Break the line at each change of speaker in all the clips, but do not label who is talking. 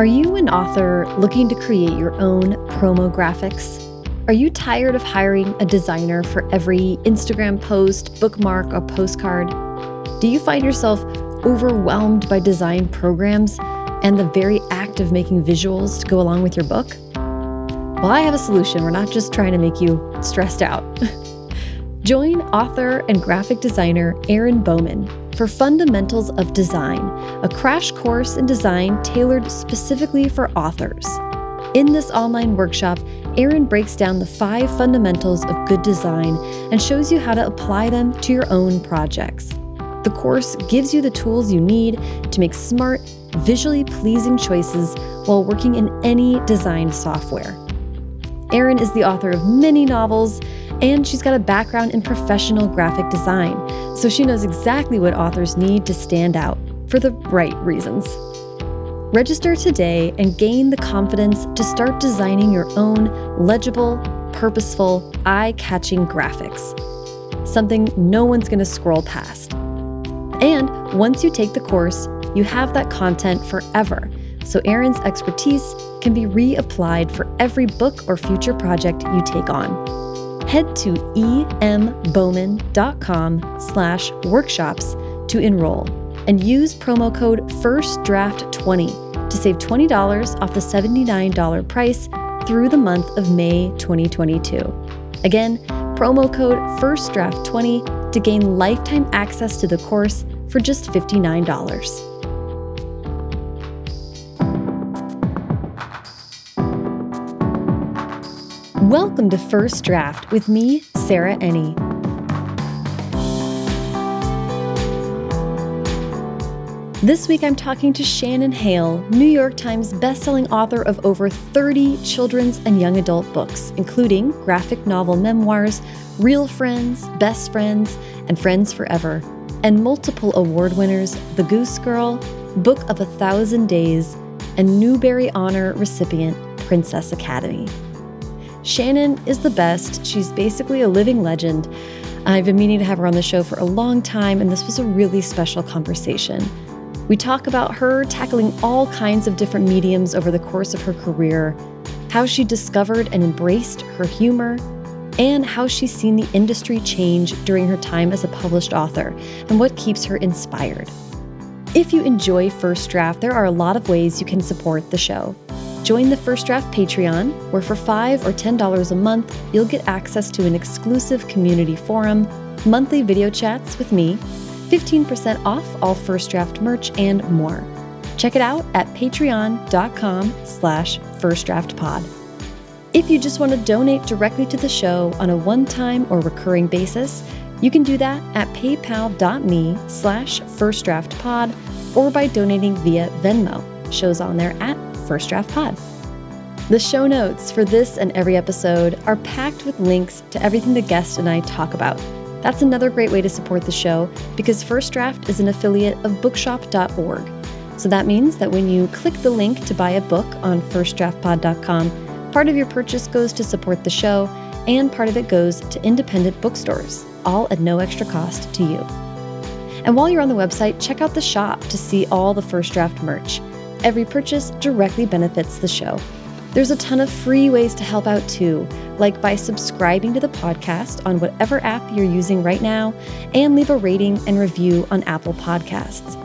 Are you an author looking to create your own promo graphics? Are you tired of hiring a designer for every Instagram post, bookmark, or postcard? Do you find yourself overwhelmed by design programs and the very act of making visuals to go along with your book? Well, I have a solution. We're not just trying to make you stressed out. Join author and graphic designer Erin Bowman for Fundamentals of Design, a crash course in design tailored specifically for authors. In this online workshop, Erin breaks down the five fundamentals of good design and shows you how to apply them to your own projects. The course gives you the tools you need to make smart, visually pleasing choices while working in any design software. Erin is the author of many novels, and she's got a background in professional graphic design, so she knows exactly what authors need to stand out for the right reasons. Register today and gain the confidence to start designing your own legible, purposeful, eye catching graphics. Something no one's going to scroll past. And once you take the course, you have that content forever so Erin's expertise can be reapplied for every book or future project you take on. Head to embowman.com slash workshops to enroll and use promo code FIRSTDRAFT20 to save $20 off the $79 price through the month of May 2022. Again, promo code FIRSTDRAFT20 to gain lifetime access to the course for just $59. Welcome to First Draft with me, Sarah Enni. This week I'm talking to Shannon Hale, New York Times bestselling author of over 30 children's and young adult books, including graphic novel memoirs, Real Friends, Best Friends, and Friends Forever, and multiple award winners The Goose Girl, Book of a Thousand Days, and Newbery Honor recipient Princess Academy. Shannon is the best. She's basically a living legend. I've been meaning to have her on the show for a long time, and this was a really special conversation. We talk about her tackling all kinds of different mediums over the course of her career, how she discovered and embraced her humor, and how she's seen the industry change during her time as a published author, and what keeps her inspired. If you enjoy First Draft, there are a lot of ways you can support the show. Join the First Draft Patreon, where for 5 or $10 a month, you'll get access to an exclusive community forum, monthly video chats with me, 15% off all First Draft merch, and more. Check it out at patreon.com slash firstdraftpod. If you just want to donate directly to the show on a one-time or recurring basis, you can do that at paypal.me slash firstdraftpod or by donating via Venmo. Shows on there at First Draft Pod. The show notes for this and every episode are packed with links to everything the guest and I talk about. That's another great way to support the show because First Draft is an affiliate of bookshop.org. So that means that when you click the link to buy a book on firstdraftpod.com, part of your purchase goes to support the show and part of it goes to independent bookstores, all at no extra cost to you. And while you're on the website, check out the shop to see all the First Draft merch. Every purchase directly benefits the show. There's a ton of free ways to help out too, like by subscribing to the podcast on whatever app you're using right now and leave a rating and review on Apple Podcasts.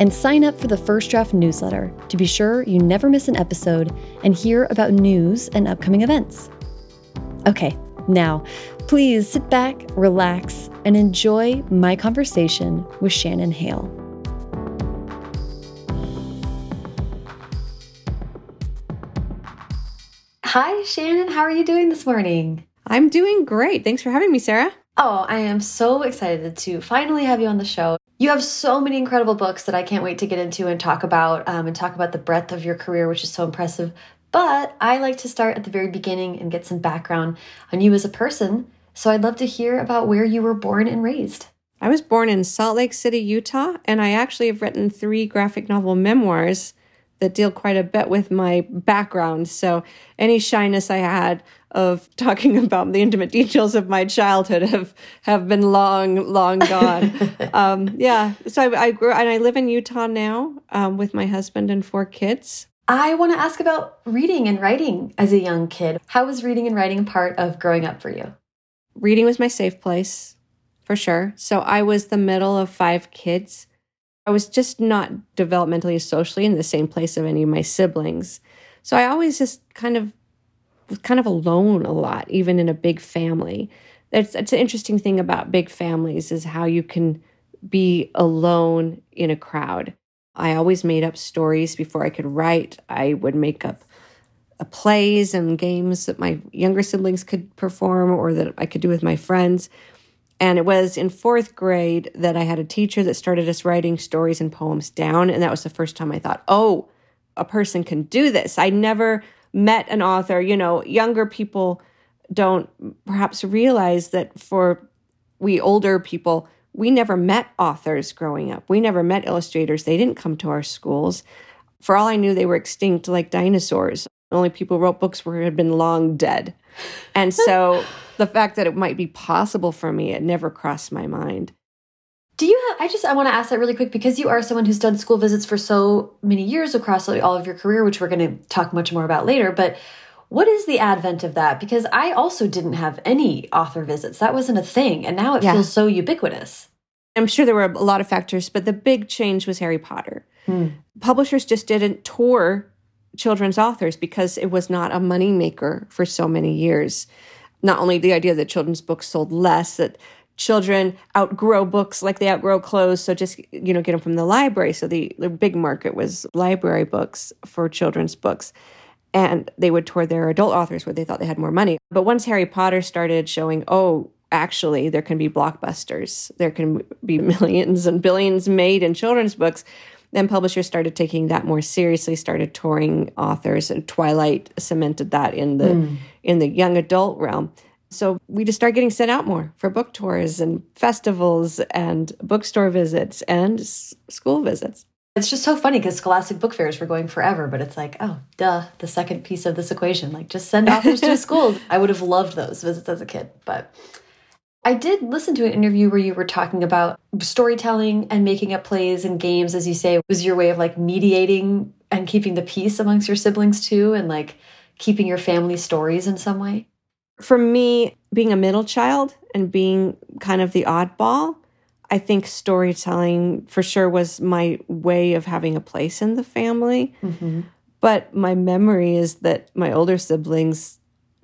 And sign up for the First Draft newsletter to be sure you never miss an episode and hear about news and upcoming events. Okay, now, please sit back, relax, and enjoy my conversation with Shannon Hale. Hi, Shannon. How are you doing this morning?
I'm doing great. Thanks for having me, Sarah.
Oh, I am so excited to finally have you on the show. You have so many incredible books that I can't wait to get into and talk about um, and talk about the breadth of your career, which is so impressive. But I like to start at the very beginning and get some background on you as a person. So I'd love to hear about where you were born and raised.
I was born in Salt Lake City, Utah, and I actually have written three graphic novel memoirs that deal quite a bit with my background. So any shyness I had of talking about the intimate details of my childhood have have been long, long gone. um, yeah. So I, I, grew and I live in Utah now um, with my husband and four kids.
I want to ask about reading and writing as a young kid. How was reading and writing a part of growing up for you?
Reading was my safe place, for sure. So I was the middle of five kids. I was just not developmentally socially in the same place of any of my siblings. So I always just kind of was kind of alone a lot, even in a big family. That's, that's an interesting thing about big families is how you can be alone in a crowd. I always made up stories before I could write. I would make up uh, plays and games that my younger siblings could perform or that I could do with my friends. And it was in fourth grade that I had a teacher that started us writing stories and poems down. And that was the first time I thought, oh, a person can do this. I never met an author. You know, younger people don't perhaps realize that for we older people, we never met authors growing up. We never met illustrators. They didn't come to our schools. For all I knew, they were extinct like dinosaurs. Only people who wrote books were had been long dead. And so the fact that it might be possible for me, it never crossed my mind.
Do you have, I just, I want to ask that really quick because you are someone who's done school visits for so many years across all of your career, which we're going to talk much more about later. But what is the advent of that? Because I also didn't have any author visits. That wasn't a thing. And now it yeah. feels so ubiquitous.
I'm sure there were a lot of factors, but the big change was Harry Potter. Hmm. Publishers just didn't tour children's authors because it was not a moneymaker for so many years. Not only the idea that children's books sold less, that children outgrow books like they outgrow clothes so just you know get them from the library so the, the big market was library books for children's books and they would tour their adult authors where they thought they had more money. But once Harry Potter started showing, oh, actually, there can be blockbusters, there can be millions and billions made in children's books, then publishers started taking that more seriously, started touring authors, and Twilight cemented that in the mm. in the young adult realm. So we just started getting sent out more for book tours and festivals and bookstore visits and s- school visits.
It's just so funny because Scholastic book fairs were going forever, but it's like, oh, duh, the second piece of this equation. Like, just send authors to schools. I would have loved those visits as a kid. But I did listen to an interview where you were talking about storytelling and making up plays and games, as you say, was your way of like mediating and keeping the peace amongst your siblings too, and like keeping your family stories in some way.
For me, being a middle child and being kind of the oddball, I think storytelling for sure was my way of having a place in the family. Mm-hmm. But my memory is that my older siblings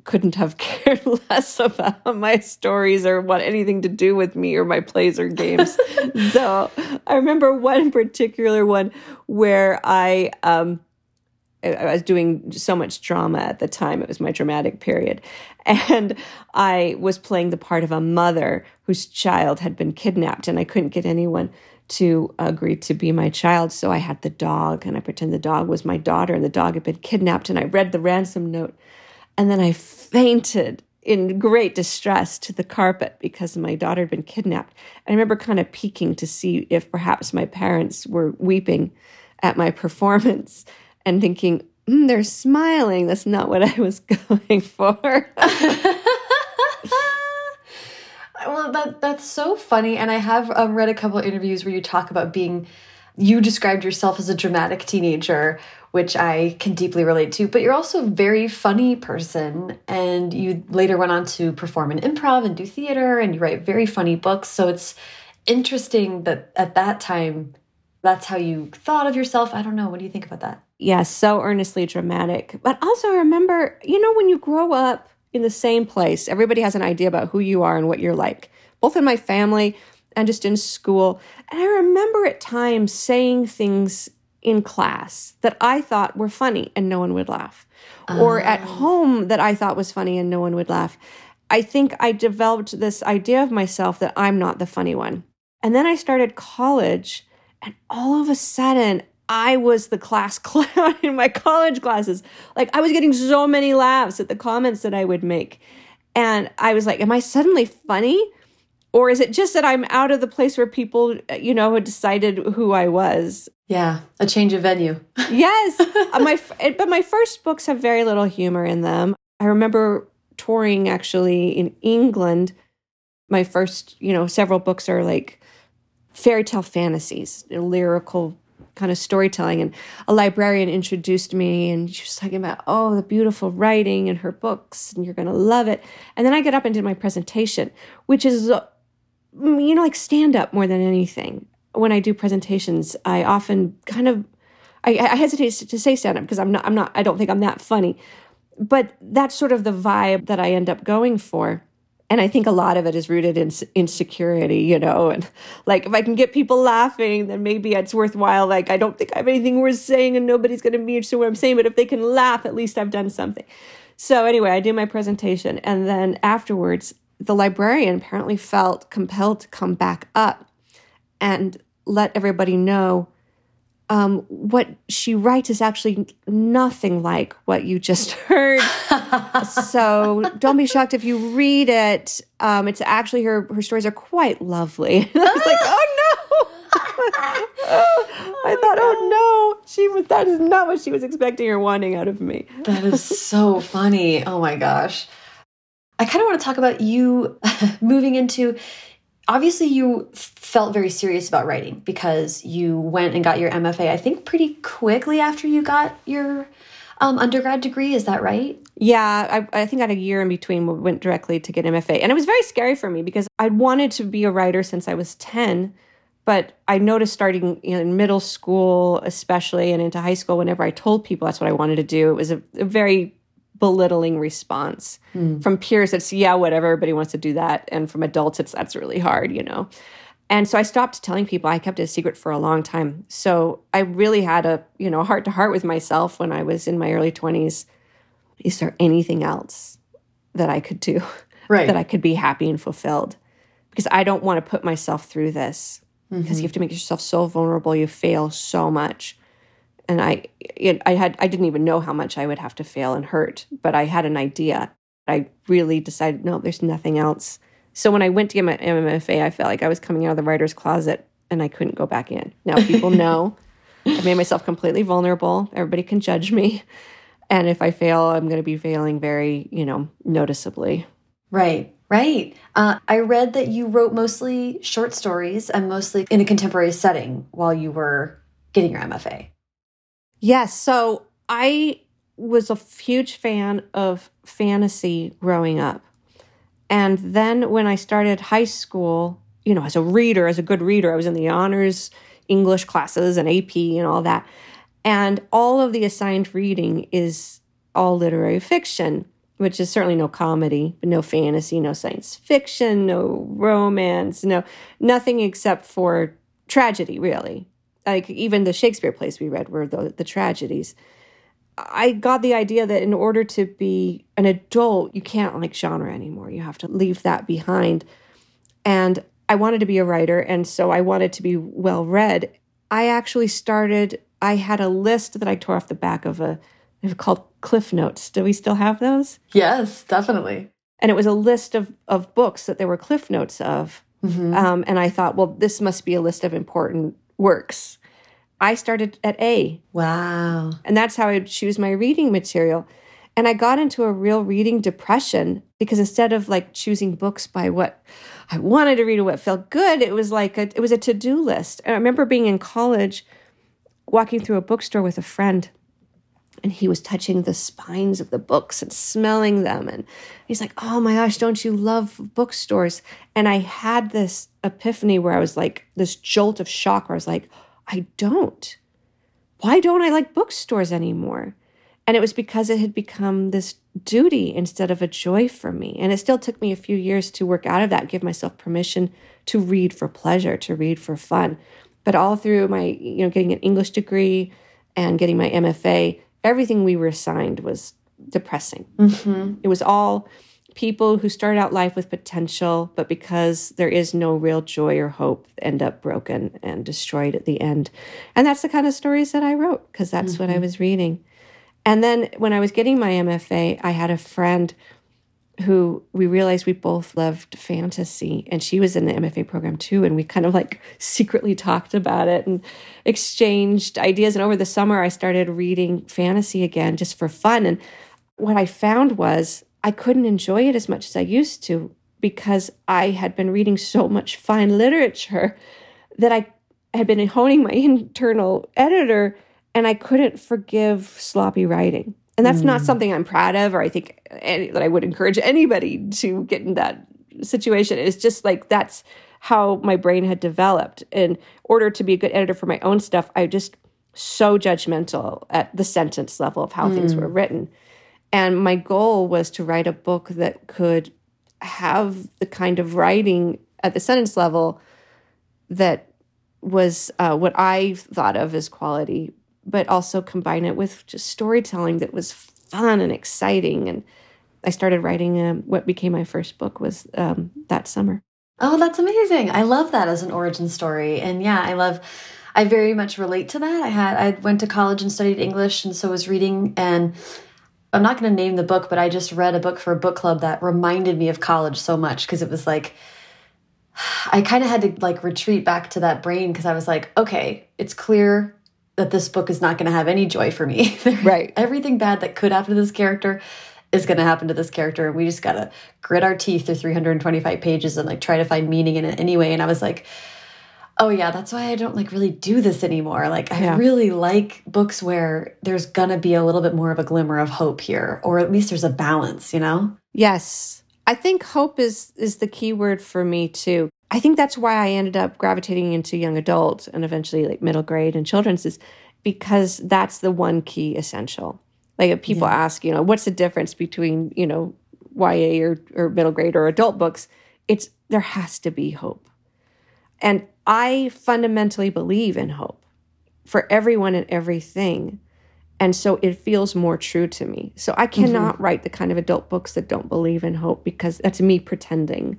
couldn't have cared less about my stories or what anything to do with me or my plays or games. so I remember one particular one where I um, I was doing so much drama at the time. It was my dramatic period. And I was playing the part of a mother whose child had been kidnapped, and I couldn't get anyone to agree to be my child. So I had the dog, and I pretend the dog was my daughter, and the dog had been kidnapped. And I read the ransom note, and then I fainted in great distress to the carpet because my daughter had been kidnapped. I remember kind of peeking to see if perhaps my parents were weeping at my performance and thinking, mm, they're smiling. That's not what I was going for.
well, that that's so funny. And I have um, read a couple of interviews where you talk about being. You described yourself as a dramatic teenager, which I can deeply relate to. But you're also a very funny person, and you later went on to perform in improv and do theater, and you write very funny books. So it's interesting that at that time, that's how you thought of yourself. I don't know. What do you think about that?
yes, so earnestly dramatic. But also remember, you know, when you grow up in the same place, everybody has an idea about who you are and what you're like, both in my family and just in school. And I remember at times saying things in class that I thought were funny and no one would laugh, or at oh. home that I thought was funny and no one would laugh. I think I developed this idea of myself that I'm not the funny one. And then I started college, and all of a sudden, I was the class clown in my college classes. Like I was getting so many laughs at the comments that I would make. And I was like, am I suddenly funny? Or is it just that I'm out of the place where people, you know, had decided who I was?
Yeah, a change of venue.
yes. Uh, my but my first books have very little humor in them. I remember touring actually in England. My first, you know, several books are like fairy tale fantasies, lyrical kind of storytelling. And a librarian introduced me and she was talking about, oh, the beautiful writing in her books, and you're going to love it. And then I get up and did my presentation, which is, uh, you know, like stand up more than anything. When I do presentations, I often kind of, I, I hesitate to say stand up because I'm not, I'm not, I don't think I'm that funny. But that's sort of the vibe that I end up going for and I think a lot of it is rooted in insecurity, you know, and like if I can get people laughing, then maybe it's worthwhile. Like I don't think I have anything worth saying, and nobody's going to be interested in what I'm saying. But if they can laugh, at least I've done something. So anyway, I do my presentation, and then afterwards, the librarian apparently felt compelled to come back up and let everybody know um, what she writes is actually nothing like what you just heard. so don't be shocked if you read it. Um, it's actually her her stories are quite lovely. I was like, oh no. I thought, oh no, she was. That is not what she was expecting or wanting out of me.
That is so funny. Oh my gosh. I kind of want to talk about you moving into obviously you felt very serious about writing because you went and got your MFA, I think pretty quickly after you got your um, undergrad degree. Is that right?
Yeah, I, I think I had a year in between, went directly to get MFA. And it was very scary for me because I'd wanted to be a writer since I was 10. But I noticed starting in middle school, especially, and into high school, whenever I told people that's what I wanted to do, it was a, a very belittling response mm. from peers. It's yeah whatever everybody wants to do that. And from adults it's that's really hard you know. And so i stopped telling people. I kept it a secret for a long time. So i really had a you know heart to heart with myself when i was in my early 20s is there anything else that i could do right. that i could be happy and fulfilled? Because i don't want to put myself through this. Because mm-hmm. you have to make yourself so vulnerable. You fail so much and I it, I had I didn't even know how much I would have to fail and hurt, but I had an idea. I really decided no, there's nothing else. So when I went to get my MFA, I felt like I was coming out of the writer's closet and I couldn't go back in. Now people know I made myself completely vulnerable. Everybody can judge me. And if I fail, I'm going to be failing very, you know, noticeably.
Right, right. Uh, I read that you wrote mostly short stories and mostly in a contemporary setting while you were getting your MFA.
Yes. So I was a huge fan of fantasy growing up. And then when I started high school, you know, as a reader, as a good reader, I was in the honors English classes and AP and all that. And all of the assigned reading is all literary fiction, which is certainly no comedy, no fantasy, no science fiction, no romance, no nothing except for tragedy, really like even the Shakespeare plays we read were the, the tragedies. I got the idea that in order to be an adult, you can't like genre anymore. You have to leave that behind. And I wanted to be a writer, and so I wanted to be well read. I actually started, I had a list that I tore off the back of a, called Cliff Notes. Do we still have those?
Yes, definitely.
And it was a list of, of books that there were Cliff Notes of. Mm-hmm. Um, and I thought, well, this must be a list of important works. I started at A.
Wow.
And that's how I choose my reading material. And I got into a real reading depression because instead of like choosing books by what I wanted to read or what felt good, it was like a, it was a to-do list. And I remember being in college walking through a bookstore with a friend and he was touching the spines of the books and smelling them and he's like oh my gosh don't you love bookstores and i had this epiphany where i was like this jolt of shock where i was like I don't. Why don't I like bookstores anymore? And it was because it had become this duty instead of a joy for me. And it still took me a few years to work out of that, give myself permission to read for pleasure, to read for fun. But all through my, you know, getting an English degree and getting my MFA, everything we were assigned was depressing. Mm-hmm. It was all people who start out life with potential, but because there is no real joy or hope, end up broken and destroyed at the end. And that's the kind of stories that I wrote because that's mm-hmm. what I mm-hmm. was reading. And then when I was getting my MFA, I had a friend who we realized we both loved fantasy and she was in the MFA program too and we kind of like secretly talked about it and exchanged ideas and over the summer I started reading fantasy again just for fun and what I found was I couldn't enjoy it as much as I used to because I had been reading so much fine literature that I had been honing my internal editor and I couldn't forgive sloppy writing. And that's mm. not something I'm proud of, or I think any, that I would encourage anybody to get in that situation. It's just like that's how my brain had developed. In order to be a good editor for my own stuff, I just so judgmental at the sentence level of how mm. things were mm. written. And my goal was to write a book that could have the kind of writing at the sentence level that was uh, what I thought of as quality, but also combine it with just storytelling that was fun and exciting. And I started writing uh, what became my first book was um, that summer.
Oh, that's amazing! I love that as an origin story, and yeah, I love. I very much relate to that. I had I went to college and studied English, and so was reading. And I'm not going to name the book, but I just read a book for a book club that reminded me of college so much because it was like I kind of had to like retreat back to that brain because I was like, okay, it's clear that this book is not going to have any joy for me.
right.
Everything bad that could happen to this character is going to happen to this character. And we just got to grit our teeth through 325 pages and like try to find meaning in it anyway. And I was like, oh yeah, that's why I don't like really do this anymore. Like I yeah. really like books where there's going to be a little bit more of a glimmer of hope here, or at least there's a balance, you know?
Yes. I think hope is is the key word for me too. I think that's why I ended up gravitating into young adult and eventually like middle grade and children's is because that's the one key essential. Like if people yeah. ask, you know, what's the difference between, you know, YA or, or middle grade or adult books? It's there has to be hope. And I fundamentally believe in hope for everyone and everything. And so it feels more true to me. So I cannot mm-hmm. write the kind of adult books that don't believe in hope because that's me pretending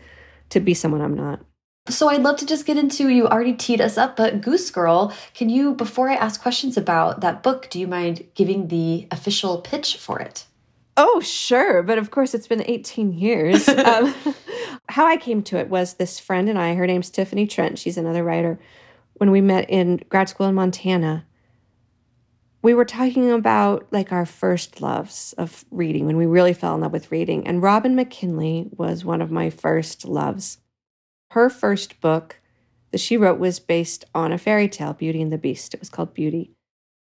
to be someone I'm not.
So I'd love to just get into you already teed us up, but Goose Girl, can you before I ask questions about that book, do you mind giving the official pitch for it?
Oh, sure, but of course it's been 18 years. um, how I came to it was this friend and I, her name's Tiffany Trent, she's another writer. When we met in grad school in Montana, we were talking about like our first loves of reading when we really fell in love with reading. And Robin McKinley was one of my first loves. Her first book that she wrote was based on a fairy tale, Beauty and the Beast. It was called Beauty.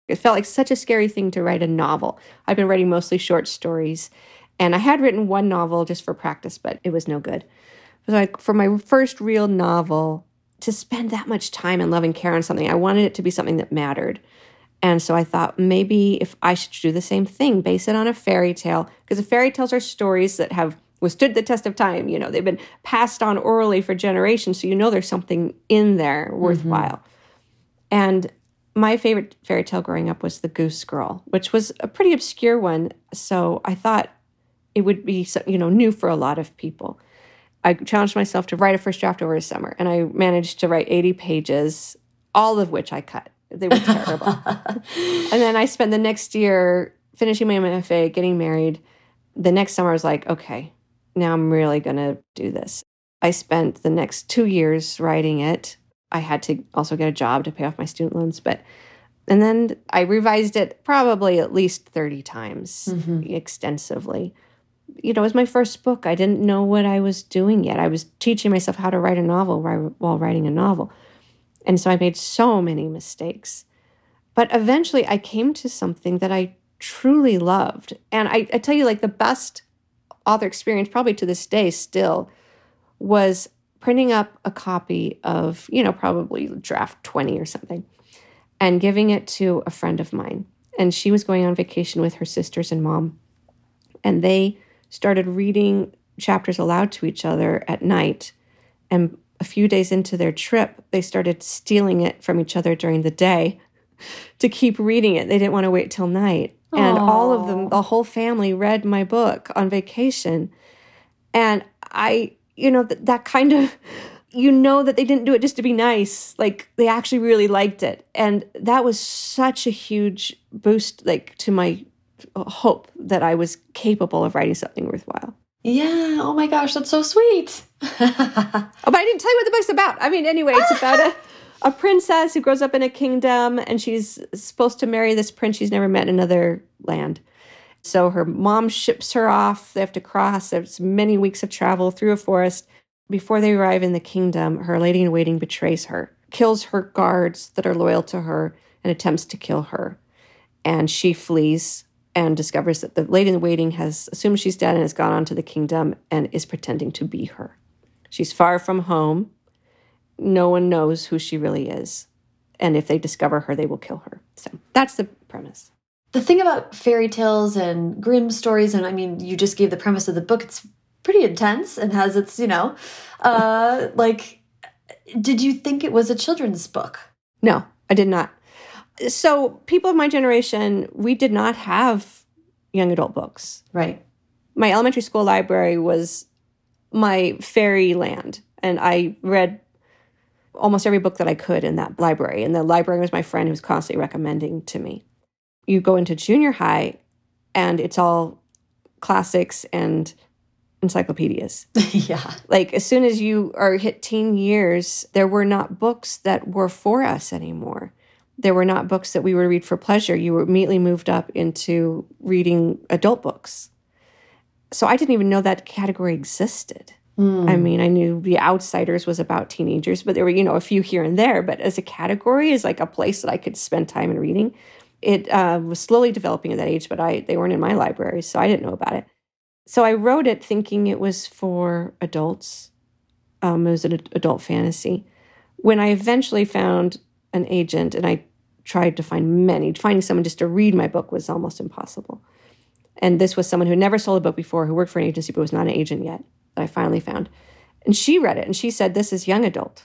It felt like such a scary thing to write a novel. I've been writing mostly short stories, and I had written one novel just for practice, but it was no good. So, like for my first real novel, to spend that much time and love and care on something, I wanted it to be something that mattered. And so I thought maybe if I should do the same thing, base it on a fairy tale, because the fairy tales are stories that have withstood the test of time. You know, they've been passed on orally for generations, so you know there's something in there worthwhile. Mm-hmm. And my favorite fairy tale growing up was The Goose Girl, which was a pretty obscure one. So I thought it would be, you know, new for a lot of people. I challenged myself to write a first draft over a summer, and I managed to write 80 pages, all of which I cut. They were terrible. and then I spent the next year finishing my MFA, getting married. The next summer, I was like, okay, now I'm really going to do this. I spent the next two years writing it. I had to also get a job to pay off my student loans, but and then I revised it probably at least 30 times mm-hmm. extensively. You know, it was my first book. I didn't know what I was doing yet. I was teaching myself how to write a novel while writing a novel. And so I made so many mistakes. But eventually I came to something that I truly loved. And I, I tell you, like, the best author experience, probably to this day still, was printing up a copy of, you know, probably draft 20 or something and giving it to a friend of mine. And she was going on vacation with her sisters and mom. And they started reading chapters aloud to each other at night. And a few days into their trip, they started stealing it from each other during the day to keep reading it. They didn't want to wait till night. And all of them, the whole family read my book on vacation. And I, you know, that, that kind of, you know, that they didn't do it just to be nice. Like they actually really liked it. And that was such a huge boost, like to my hope that I was capable of writing something worthwhile.
Yeah. Oh my gosh, that's so sweet.
oh, but I didn't tell you what the book's about. I mean, anyway, it's about a a princess who grows up in a kingdom and she's supposed to marry this prince she's never met in another land. So her mom ships her off. They have to cross. There's many weeks of travel through a forest. Before they arrive in the kingdom, her lady in waiting betrays her kills her guards that are loyal to her and attempts to kill her. And she flees and discovers that the lady in waiting has assumed she's dead and has gone on to the kingdom and is pretending to be her. She's far from home. No one knows who she really is. And if they discover her, they will kill her. So that's the premise.
The thing about fairy tales and Grimm stories, and I mean, you just gave the premise of the book, it's pretty intense and has its, you know, uh, like, did you think it was a children's book?
No, I did not. So, people of my generation, we did not have young adult books.
Right.
My elementary school library was my fairyland, and I read almost every book that I could in that library. And the librarian was my friend who was constantly recommending to me. You go into junior high, and it's all classics and encyclopedias.
yeah.
Like as soon as you are hit teen years, there were not books that were for us anymore. There were not books that we would read for pleasure. You were immediately moved up into reading adult books. So I didn't even know that category existed. Mm. I mean, I knew The Outsiders was about teenagers, but there were, you know, a few here and there. But as a category, as like a place that I could spend time in reading, it uh, was slowly developing at that age. But I they weren't in my library, so I didn't know about it. So I wrote it thinking it was for adults. Um, it was an adult fantasy. When I eventually found an agent and I tried to find many, finding someone just to read my book was almost impossible. And this was someone who never sold a book before, who worked for an agency but was not an agent yet, that I finally found. And she read it and she said, This is young adult.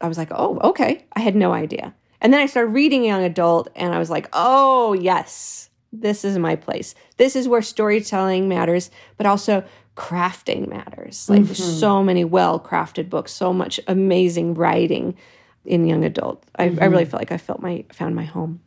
I was like, Oh, okay. I had no idea. And then I started reading young adult and I was like, Oh, yes this is my place. This is where storytelling matters, but also crafting matters. Like mm-hmm. so many well crafted books, so much amazing writing in young adult. I, mm-hmm. I really mm-hmm. felt like I felt my found my home.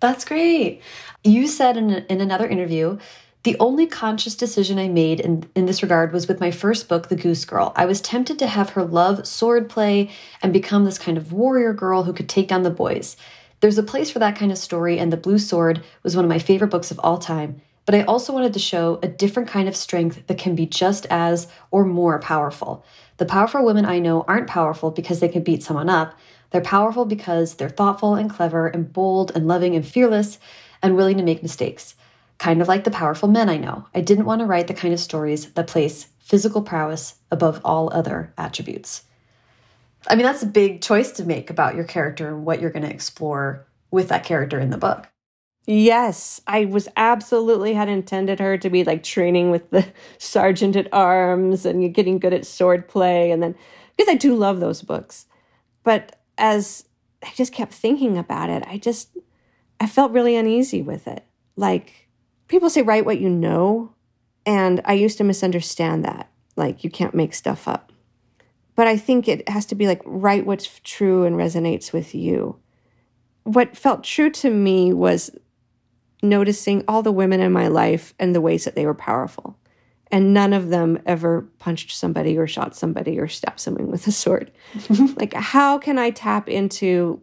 That's great. You said in, in another interview, the only conscious decision I made in, in this regard was with my first book, The Goose Girl. I was tempted to have her love swordplay and become this kind of warrior girl who could take down the boys. There's a place for that kind of story, and The Blue Sword was one of my favorite books of all time. But I also wanted to show a different kind of strength that can be just as or more powerful. The powerful women I know aren't powerful because they can beat someone up. They're powerful because they're thoughtful and clever and bold and loving and fearless and willing to make mistakes. Kind of like the powerful men I know. I didn't want to write the kind of stories that place physical prowess above all other attributes. I mean, that's a big choice to make about your character and what you're going to explore with that character in the book.
Yes, I was absolutely had intended her to be like training with the sergeant at arms and getting good at swordplay. And then, because I do love those books. But as I just kept thinking about it, I just, I felt really uneasy with it. Like people say, write what you know. And I used to misunderstand that. Like you can't make stuff up but I think it has to be like write what's true and resonates with you. What felt true to me was noticing all the women in my life and the ways that they were powerful. And none of them ever punched somebody or shot somebody or stabbed someone with a sword. like, how can I tap into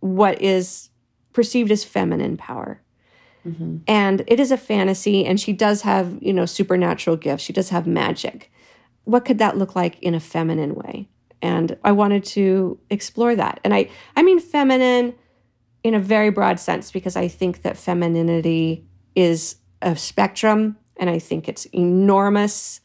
what is perceived as feminine power? Mm-hmm. And it is a fantasy, and she does have, you know, supernatural gifts. She does have magic what could that look like in a feminine way? And I wanted to explore that. And I, I mean feminine in a very broad sense because I think that femininity is a spectrum and I think it's enormous.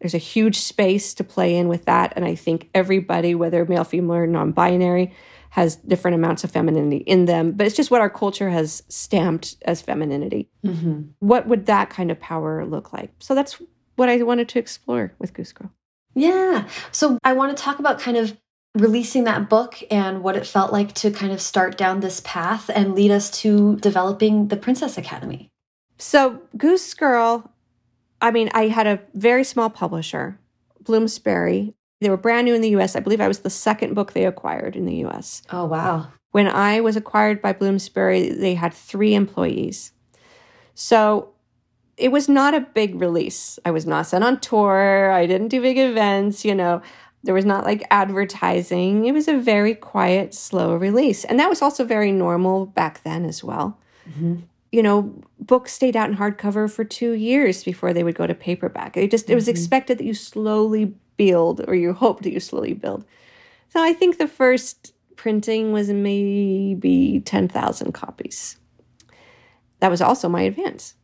There's a huge space to play in with that. And I think everybody, whether male, female, or non binary, has different amounts of femininity in them. But it's just what our culture has stamped as femininity. Mm-hmm. What would that kind of power look like? So that's what I wanted to explore with Goose Girl.
Yeah. So I want to talk about kind of releasing that book and what it felt like to kind of start down this path and lead us to developing the Princess Academy.
So, Goose Girl, I mean, I had a very small publisher, Bloomsbury. They were brand new in the US. I believe I was the second book they acquired in the US.
Oh, wow.
When I was acquired by Bloomsbury, they had three employees. So it was not a big release. I was not sent on tour. I didn't do big events, you know. There was not like advertising. It was a very quiet, slow release. And that was also very normal back then as well. Mm-hmm. You know, books stayed out in hardcover for two years before they would go to paperback. It just, it was mm-hmm. expected that you slowly build or you hope that you slowly build. So I think the first printing was maybe 10,000 copies. That was also my advance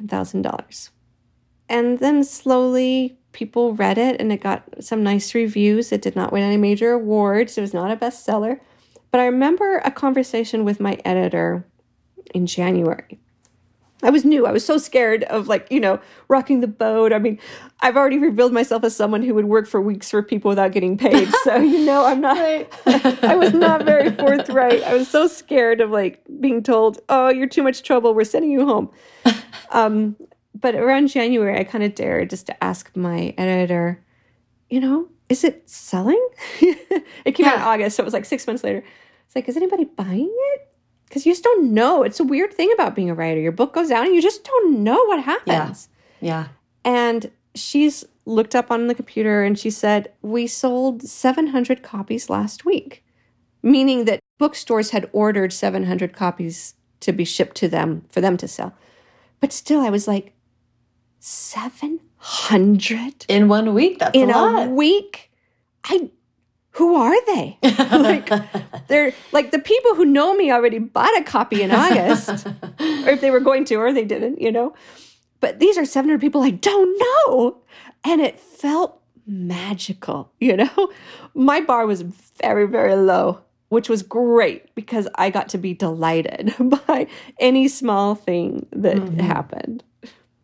$10,000. And then slowly people read it and it got some nice reviews. It did not win any major awards, it was not a bestseller. But I remember a conversation with my editor in January. I was new. I was so scared of like, you know, rocking the boat. I mean, I've already revealed myself as someone who would work for weeks for people without getting paid. So, you know, I'm not I was not very forthright. I was so scared of like being told, "Oh, you're too much trouble. We're sending you home." Um, but around January, I kind of dared just to ask my editor, you know, is it selling? it came yeah. out in August, so it was like 6 months later. It's like, is anybody buying it? Because you just don't know. It's a weird thing about being a writer. Your book goes out and you just don't know what happens.
Yeah. yeah.
And she's looked up on the computer and she said, We sold 700 copies last week, meaning that bookstores had ordered 700 copies to be shipped to them for them to sell. But still, I was like, 700
in one week? That's
in
a, a
week? I who are they? like they're like the people who know me already bought a copy in August, or if they were going to, or they didn't, you know. But these are 700 people I don't know. And it felt magical, you know? My bar was very, very low, which was great because I got to be delighted by any small thing that mm-hmm. happened.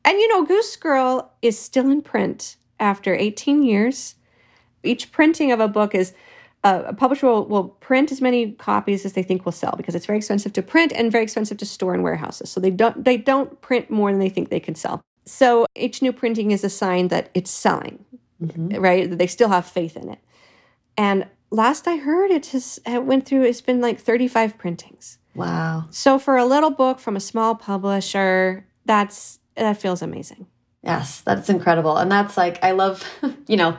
And you know, Goose Girl is still in print after 18 years each printing of a book is uh, a publisher will, will print as many copies as they think will sell because it's very expensive to print and very expensive to store in warehouses. So they don't they don't print more than they think they can sell. So each new printing is a sign that it's selling, mm-hmm. right? That they still have faith in it. And last I heard, it has it went through. It's been like thirty five printings.
Wow!
So for a little book from a small publisher, that's that feels amazing.
Yes, that's incredible, and that's like I love, you know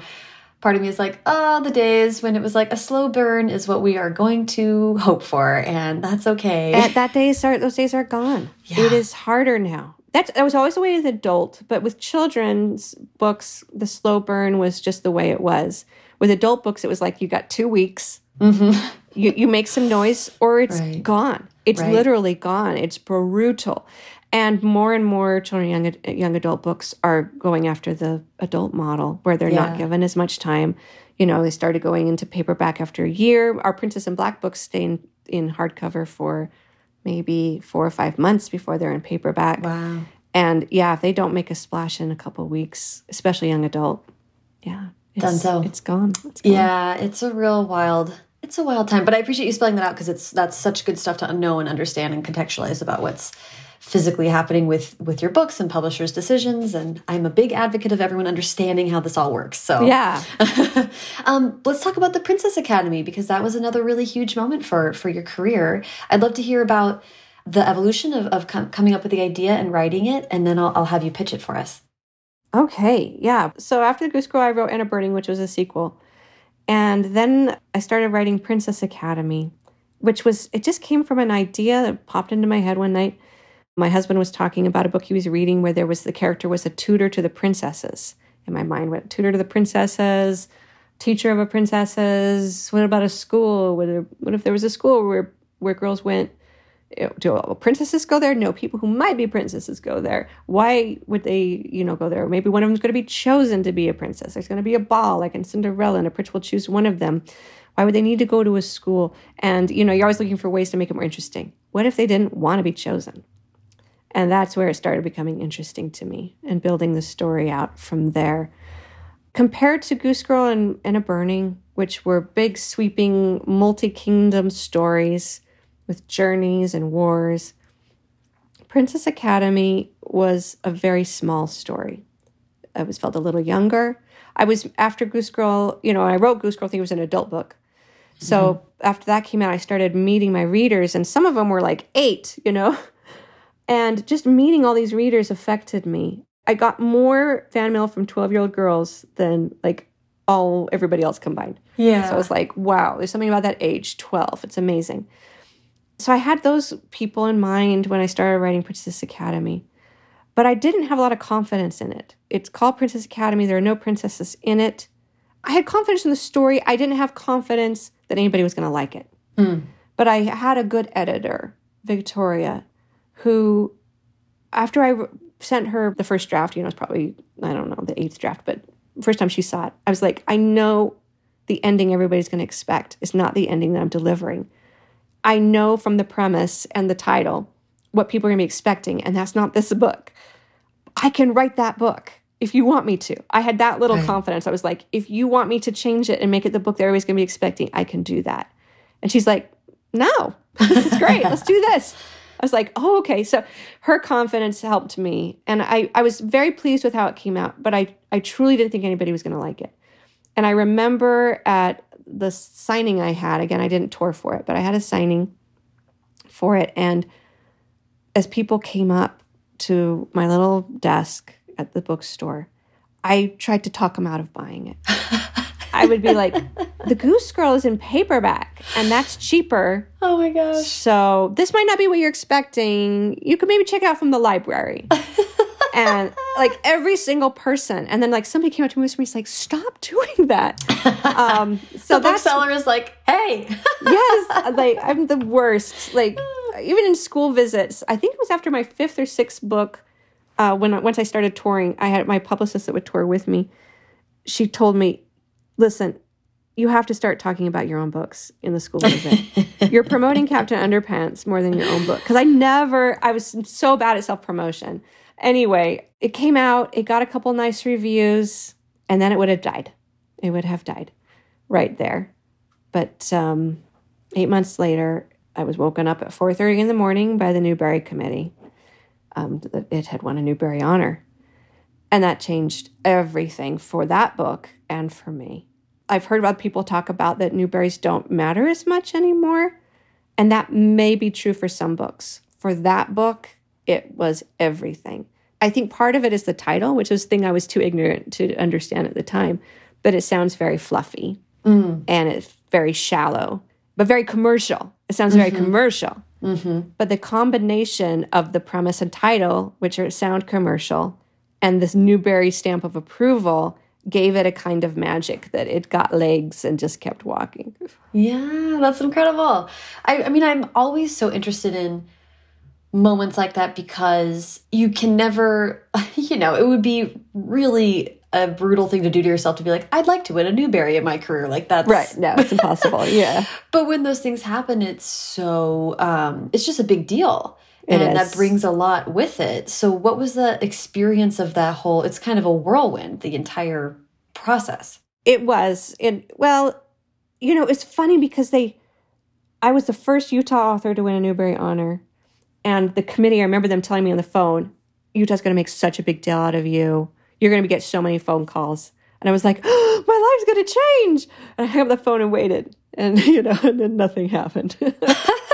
part of me is like, oh, the days when it was like a slow burn is what we are going to hope for, and that's okay.
And that days are those days are gone. Yeah. It is harder now. That's that was always the way with adult, but with children's books, the slow burn was just the way it was. With adult books, it was like you got two weeks. Mm -hmm. You you make some noise or it's right. gone. It's right. literally gone. It's brutal. And more and more children young young adult books are going after the adult model where they're yeah. not given as much time. You know, they started going into paperback after a year. Our Princess in Black books stay in, in hardcover for maybe four or five months before they're in paperback.
Wow.
And yeah, if they don't make a splash in a couple weeks, especially young adult, yeah,
it's, done so.
It's gone. it's gone.
Yeah, it's a real wild. It's a wild time, but I appreciate you spelling that out because it's that's such good stuff to know and understand and contextualize about what's physically happening with with your books and publishers decisions and i'm a big advocate of everyone understanding how this all works so.
Yeah.
Um, let's talk about the princess academy because that was another really huge moment for for your career. I'd love to hear about the evolution of, of com coming up with the idea and writing it and then I'll, I'll have you pitch it for us.
Okay yeah. So after the goose girl i wrote Enna Burning which was a sequel. And then i started writing princess academy which was it just came from an idea that popped into my head one night my husband was talking about a book he was reading where there was the character was a tutor to the princesses. And my mind went tutor to the princesses, teacher of a princesses. What about a school? What if, there was a school where where girls went? Do princesses go there? No, people who might be princesses go there. Why would they, you know, go there? Maybe one of them's going to be chosen to be a princess. There's going to be a ball, like in Cinderella, and a prince will choose one of them. Why would they need to go to a school? And you know, you're always looking for ways to make it more interesting. What if they didn't want to be chosen? And that's where it started becoming interesting to me and building the story out from there. Compared to Goose Girl and, and Enna Burning, which were big, sweeping, multi kingdom stories with journeys and wars, Princess Academy was a very small story. I was felt a little younger. I was after Goose Girl, you know, I wrote Goose Girl, I think it was an adult book. So mm-hmm. after that came out, I started meeting my readers, and some of them were like eight, you know. And just meeting all these readers affected me. I got more fan mail from 12 year old girls than like all everybody else combined.
Yeah.
So I was like, wow, there's something about that age, 12. It's amazing. So I had those people in mind when I started writing Princess Academy. But I didn't have a lot of confidence in it. It's called Princess Academy. There are no princesses in it. I had confidence in the story. I didn't have confidence that anybody was going to like it. Hmm. But I had a good editor, Victoria, who, after I sent her the first draft, you know, it's probably, I don't know, the eighth draft, but first time she saw it, I was like, I know the ending everybody's going to expect is not the ending that I'm delivering. I know from the premise and the title what people are going to be expecting, and that's not this book. I can write that book if you want me to. I had that little
Right.
confidence. I was like, if you want me to change it and make it the book that everybody's going to be expecting, I can do that. And she's like, no, this is great. Let's do this. I was like, oh, okay. So her confidence helped me. And I, I was very pleased with how it came out, but I, I truly didn't think anybody was going to like it. And I remember at the signing I had, again, I didn't tour for it, but I had a signing for it. And as people came up to my little desk at the bookstore, I tried to talk them out of buying it. I would be like, the Goose Girl is in paperback, and that's cheaper.
Oh my gosh.
So this might not be what you're expecting. You could maybe check it out from the library. and like every single person, and then like somebody came up to me and was like, "Stop doing that." Um, so
The bookseller is like, hey.
yes, like I'm the worst. Like even in school visits, I think it was after my fifth or sixth book. Uh, when I- once I started touring, I had my publicist that would tour with me. She told me, "Listen, you have to start talking about your own books in the school visit. You're promoting Captain Underpants more than your own book." Because I never, I was so bad at self promotion. Anyway, it came out. It got a couple nice reviews, and then it would have died. It would have died right there. But um, eight months later, I was woken up at 4.30 in the morning by the Newbery Committee. Um, it had won a Newbery Honor. And that changed everything for that book and for me. I've heard about people talk about that Newberys don't matter as much anymore. And that may be true for some books. For that book, it was everything. I think part of it is the title, which was a thing I was too ignorant to understand at the time, but it sounds very fluffy mm. and it's very shallow, but very commercial. It sounds very mm-hmm. commercial. Mm-hmm. But the combination of the premise and title, which are sound commercial, and this Newbery stamp of approval gave it a kind of magic that it got legs and just kept walking.
Yeah, that's incredible. I, I mean, I'm always so interested in moments like that because you can never, you know, it would be really a brutal thing to do to yourself to be like, I'd like to win a Newbery in my career. Like that's right.
No, it's impossible. yeah.
But when those things happen, it's so um, it's just a big deal.
It
and
is.
that brings a lot with it. So what was the experience of that whole it's kind of a whirlwind, the entire process.
It was. And well, you know, it's funny because they I was the first Utah author to win a Newbery honor. And the committee, I remember them telling me on the phone, Utah's gonna make such a big deal out of you. You're gonna get so many phone calls. And I was like, oh, my life's gonna change. And I hung up the phone and waited. And you know, and then nothing happened.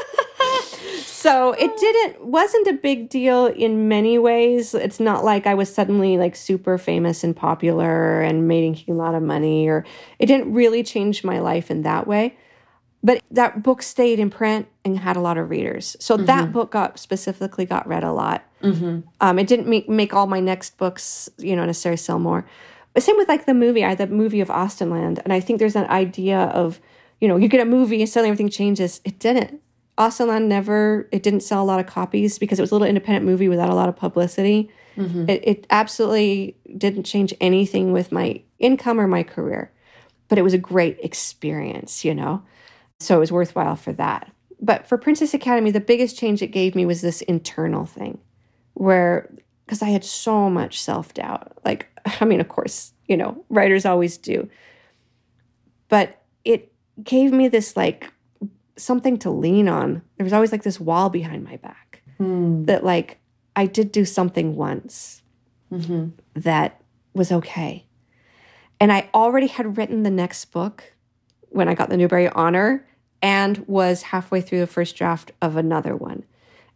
so it didn't wasn't a big deal in many ways. It's not like i was suddenly like super famous and popular and making a lot of money or it didn't really change my life in that way. But that book stayed in print and had a lot of readers. So that book got specifically got read a lot. Um, it didn't make, make all my next books you know necessarily sell more. But same with like the movie. I had the movie of Austenland and i think there's an idea of you know you get a movie and suddenly everything changes. It didn't Austenland never, it didn't sell a lot of copies because it was a little independent movie without a lot of publicity. Mm-hmm. It, it absolutely didn't change anything with my income or my career, but it was a great experience, you know? So it was worthwhile for that. But for Princess Academy, the biggest change it gave me was this internal thing where, because I had so much self doubt. Like, I mean, of course, you know, writers always do. But it gave me this like something to lean on. There was always like this wall behind my back hmm. that like I did do something once mm-hmm. that was okay. And I already had written the next book when I got the Newbery Honor and was halfway through the first draft of another one.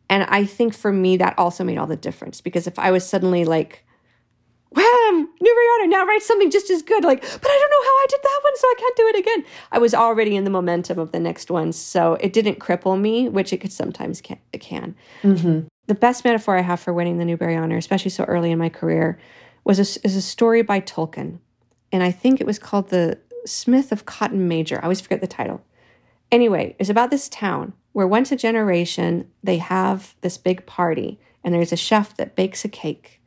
And I think for me, that also made all the difference because if I was suddenly like, wham, Newbery Honor, now write something just as good, like, but I don't know how I did that one, so I can't do it again. I was already in the momentum of the next one, so it didn't cripple me, which it could sometimes can. It can. Mm-hmm. The best metaphor I have for winning the Newbery Honor, especially so early in my career, was a, is a story by Tolkien, and I think it was called the Smith of Wootton Major. I always forget the title. Anyway, it's about this town where once a generation they have this big party and there's a chef that bakes a cake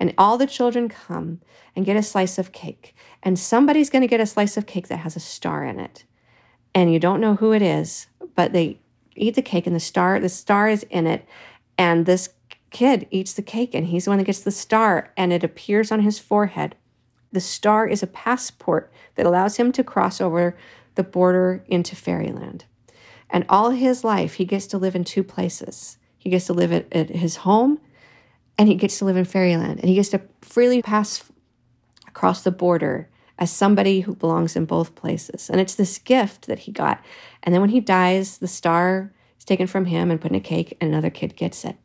and all the children come and get a slice of cake. And somebody's going to get a slice of cake that has a star in it. And you don't know who it is but they eat the cake and the star the star is in it. And this kid eats the cake and he's the one that gets the star. And it appears on his forehead. The star is a passport that allows him to cross over the border into fairyland. And all his life he gets to live in two places. He gets to live at, at his home and he gets to live in fairyland and he gets to freely pass across the border as somebody who belongs in both places. And it's this gift that he got. And then when he dies, the star is taken from him and put in a cake, and another kid gets it.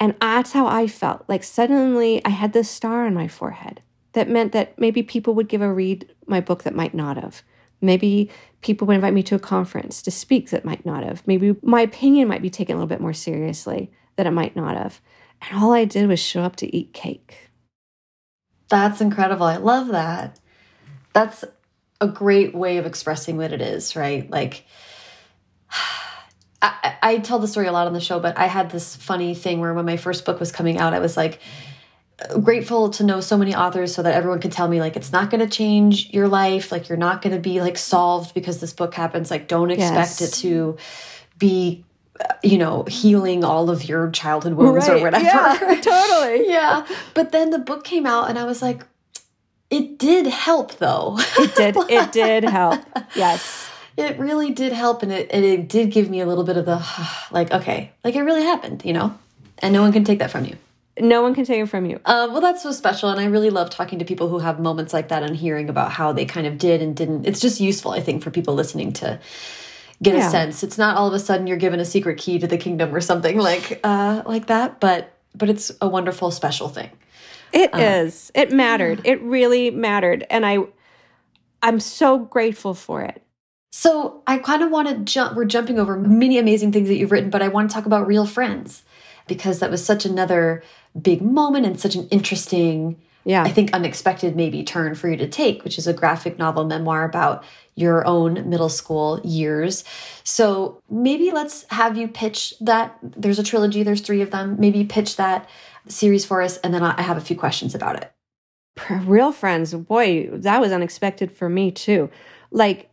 And that's how I felt. Like suddenly I had this star on my forehead that meant that maybe people would give a read my book that might not have. Maybe people would invite me to a conference to speak that might not have. Maybe my opinion might be taken a little bit more seriously that it might not have. And all I did was show up to eat cake.
That's incredible. I love that that's a great way of expressing what it is, right? Like, I, I, tell the story a lot on the show, but I had this funny thing where when my first book was coming out, I was like grateful to know so many authors so that everyone could tell me like it's not going to change your life, like you're not going to be like solved because this book happens. Like, don't expect yes. it to be you know, healing all of your childhood wounds right. or whatever.
Yeah, totally.
yeah. But then the book came out and I was like, it did help though.
It did. it did help. Yes.
It really did help and it, and it did give me a little bit of the like, okay, like it really happened, you know? And no one can take that from you.
No one can take it from you.
Uh, well, that's so special. And I really love talking to people who have moments like that and hearing about how they kind of did and didn't. It's just useful, I think, for people listening to get yeah. a sense. It's not all of a sudden you're given a secret key to the kingdom or something like uh, like that, but but it's a wonderful, special thing.
It uh, is. It mattered. Yeah. It really mattered. And I I'm so grateful for it.
So I kind of want to jump we're jumping over many amazing things that you've written, but I want to talk about Real Friends because that was such another big moment and such an interesting yeah. I think unexpected maybe turn for you to take, which is a graphic novel memoir about your own middle school years. So maybe let's have you pitch that. There's a trilogy, there's three of them. Maybe pitch that series for us, and then I have a few questions about it.
Real friends, boy, that was unexpected for me too. Like,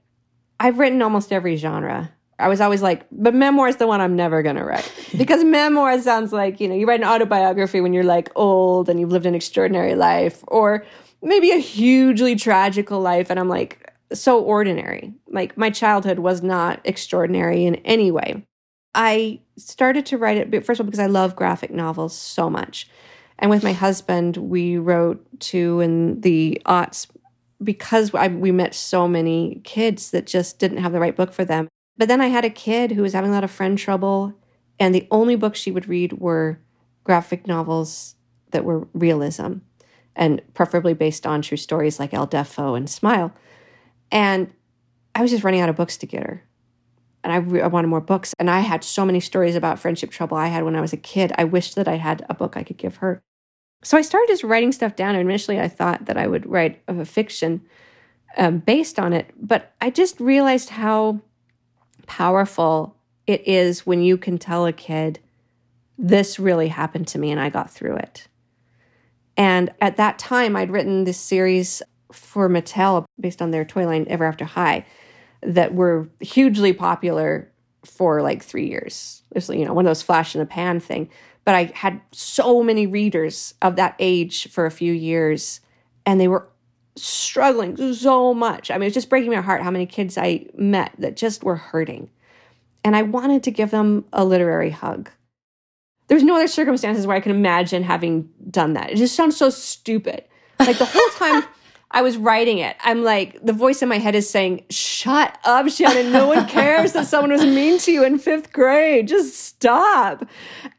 I've written almost every genre. I was always like, but memoir is the one I'm never going to write. because memoir sounds like, you know, you write an autobiography when you're like old and you've lived an extraordinary life, or maybe a hugely tragical life. And I'm like, so ordinary. Like, my childhood was not extraordinary in any way. I started to write it, first of all, because I love graphic novels so much. And with my husband, we wrote two in the aughts because I, we met so many kids that just didn't have the right book for them. But then I had a kid who was having a lot of friend trouble, and the only books she would read were graphic novels that were realism and preferably based on true stories like El Deafo and Smile. And I was just running out of books to get her and I, I, wanted more books. And I had so many stories about friendship trouble I had when I was a kid. I wished that I had a book I could give her. So I started just writing stuff down. And initially, I thought that I would write a fiction um, based on it. But I just realized how powerful it is when you can tell a kid, this really happened to me and I got through it. And at that time, I'd written this series for Mattel based on their toy line Ever After High that were hugely popular for like three years. It was, you know, one of those flash in the pan thing. But I had so many readers of that age for a few years, and they were struggling so much. I mean, it was just breaking my heart how many kids I met that just were hurting. And I wanted to give them a literary hug. There's no other circumstances where I can imagine having done that. It just sounds so stupid. Like the whole time I was writing it, I'm like, the voice in my head is saying, Shut up, Shannon. No one cares that someone was mean to you in fifth grade. Just stop.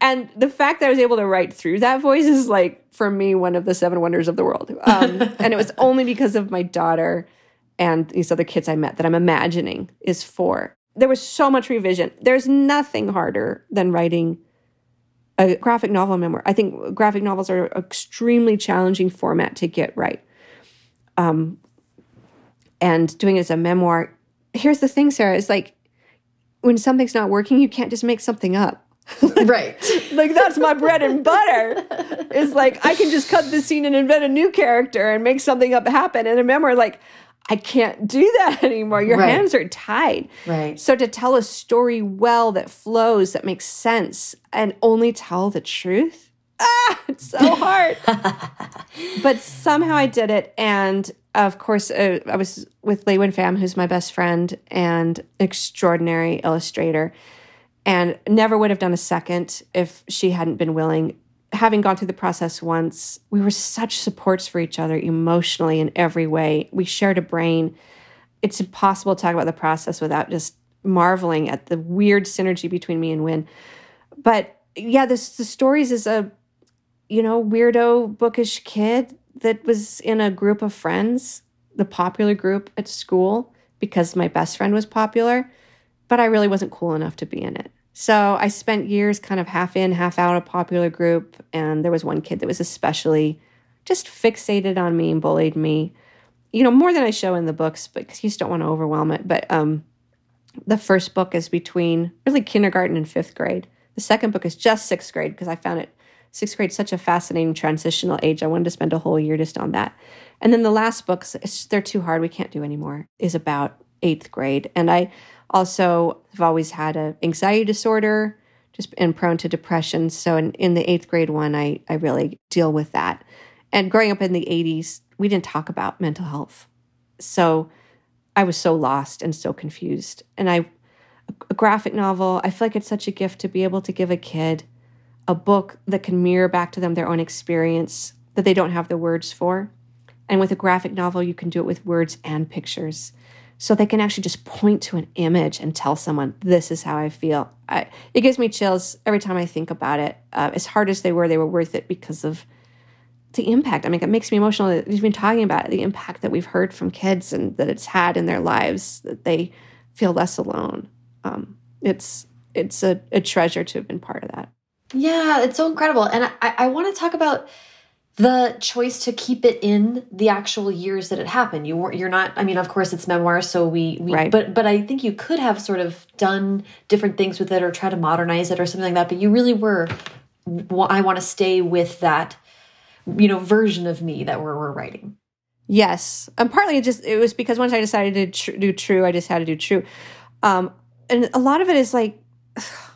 And the fact that I was able to write through that voice is like, for me, one of the seven wonders of the world. Um, and it was only because of my daughter and these other kids I met that I'm imagining is for. There was so much revision. There's nothing harder than writing a graphic novel memoir. I think graphic novels are an extremely challenging format to get right um, and doing it as a memoir. Here's the thing, Sarah, is like when something's not working, you can't just make something up.
right.
like that's my bread and butter. It's like I can just cut the scene and invent a new character and make something up happen. And a memoir, like, I can't do that anymore. Your
Right.
hands are tied.
Right.
So to tell a story well that flows, that makes sense, and only tell the truth, ah, it's so hard. but somehow I did it, and of course, uh, I was with LeUyen Pham, who's my best friend and extraordinary illustrator, and never would have done a second if she hadn't been willing. Having gone through the process once, we were such supports for each other emotionally in every way. We shared a brain it's impossible to talk about the process without just marveling at the weird synergy between me and Win. But yeah, this the stories is a you know weirdo bookish kid that was in a group of friends, the popular group at school because my best friend was popular, but I really wasn't cool enough to be in it. So I spent years kind of half in, half out a popular group, and there was one kid that was especially just fixated on me and bullied me you know more than i show in the books but because you just don't want to overwhelm it but um the first book is between really kindergarten and fifth grade the second book is just sixth grade because i found it sixth grade such a fascinating transitional age. I wanted to spend a whole year just on that. And then the last books, they're too hard. We can't do anymore is about eighth grade. And i also have always had an anxiety disorder just and prone to depression. So in, in the eighth grade one I, I really deal with that. And growing up in the 80s we didn't talk about mental health. So I was so lost and so confused. And I, a graphic novel, I feel like it's such a gift to be able to give a kid a book that can mirror back to them their own experience that they don't have the words for. And with a graphic novel, you can do it with words and pictures. So they can actually just point to an image and tell someone, this is how I feel. I, it gives me chills every time I think about it. Uh, as hard as they were, they were worth it because of the impact. I mean, it makes me emotional we've been talking about it, the impact that we've heard from kids and that it's had in their lives, that they feel less alone. Um, it's it's a, a treasure to have been part of that.
Yeah, it's so incredible. And I, I want to talk about the choice to keep it in the actual years that it happened. You weren't you're not I mean, of course it's memoir, so we, we
Right.
but but I think you could have sort of done different things with it or try to modernize it or something like that, but you really were I want to stay with that you know version of me that we're, we're writing.
Yes, and partly it just it was because once I decided to tr- do true, I just had to do true, um, and a lot of it is like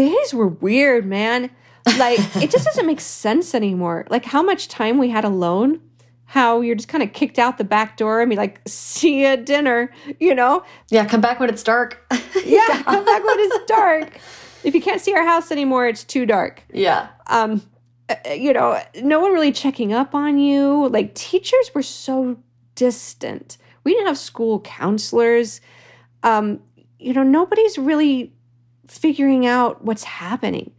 the eighties were weird, man. Like it just doesn't make sense anymore. Like how much time we had alone, how you're just kind of kicked out the back door and be like, "See you at dinner," you know?
Yeah, come back when it's dark.
Yeah, come back when it's dark. If you can't see our house anymore, it's too dark.
yeah.
um uh, you know no one really checking up on you like teachers were so distant we didn't have school counselors um you know nobody's really figuring out what's happening.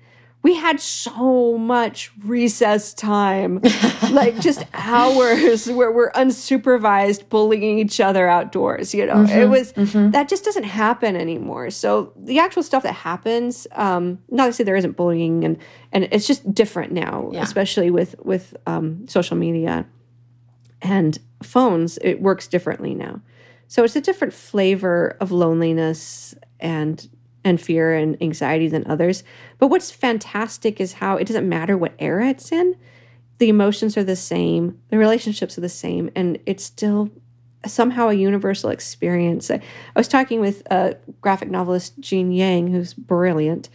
We had so much recess time like just hours where we're unsupervised bullying each other outdoors you know? It was that just doesn't happen anymore. So the actual stuff that happens um not to say there isn't bullying and and it's just different now
Yeah.
especially with with um social media and phones. It works differently now. So it's a different flavor of loneliness and and fear and anxiety than others but what's fantastic is how it doesn't matter what era it's in the emotions are the same the relationships are the same and it's still somehow a universal experience i, I was talking with graphic novelist gene yang who's brilliant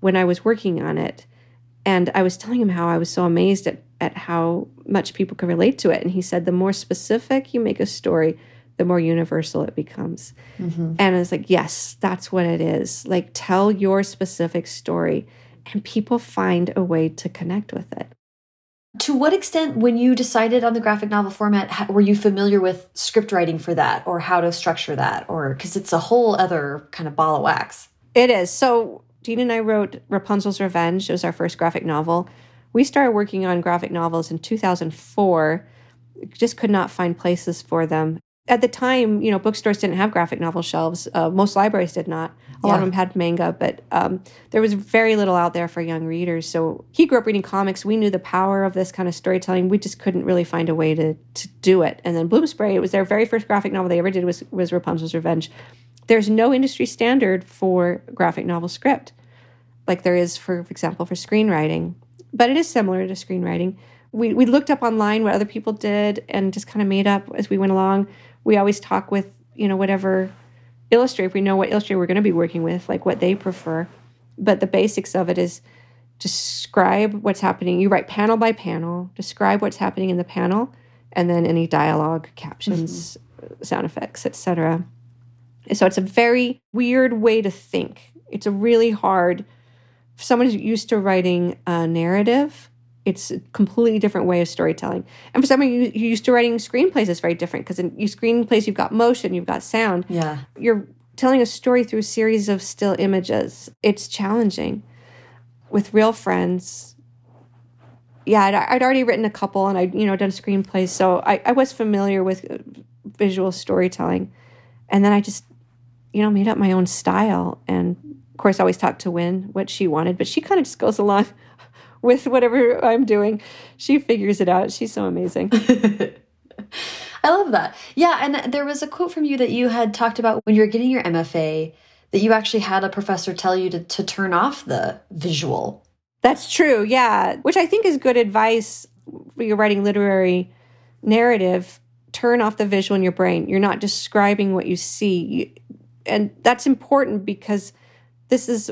when i was working on it and I was telling him how I was so amazed at, at how much people could relate to it. And he said, the more specific you make a story, the more universal it becomes. Mm-hmm. And it's like, yes, that's what it is. Like, tell your specific story, and people find a way to connect with it.
To what extent, when you decided on the graphic novel format, were you familiar with script writing for that or how to structure that? Or because it's a whole other kind of ball of wax.
It is. So, Dean and I wrote Rapunzel's Revenge. It was our first graphic novel. We started working on graphic novels in 2004. Just could not find places for them. At the time, you know, bookstores didn't have graphic novel shelves. Uh, most libraries did not. A lot of them had manga, but um, there was very little out there for young readers. So he grew up reading comics. We knew the power of this kind of storytelling. We just couldn't really find a way to to do it. And then Bloomsbury, it was their very first graphic novel they ever did was was Rapunzel's Revenge. There's no industry standard for graphic novel script, like there is for, for example, for screenwriting. But it is similar to screenwriting. We we looked up online what other people did and just kind of made up as we went along. We always talk with you know whatever illustrator if we know what illustrator we're going to be working with, like what they prefer. But the basics of it is describe what's happening. You write panel by panel, describe what's happening in the panel, and then any dialogue, captions, mm-hmm. sound effects, etc. So it's a very weird way to think. It's a really hard someone who's used to writing a narrative. It's a completely different way of storytelling. And for someone who's used to writing screenplays, it's very different because in your screenplays, you've got motion, you've got sound.
Yeah.
You're telling a story through a series of still images. It's challenging. With real friends, yeah, I'd, I'd, already written a couple and I'd, you know, done screenplays. So I, I was familiar with visual storytelling. And then I just you know, made up my own style. And of course, I always talked to Win what she wanted, but she kind of just goes along with whatever I'm doing. She figures it out. She's so amazing.
I love that. Yeah. And there was a quote from you that you had talked about when you were getting your MFA that you actually had a professor tell you to, to turn off the visual.
That's true. Yeah. Which I think is good advice when you're writing literary narrative. Turn off the visual in your brain. You're not describing what you see and that's important because this is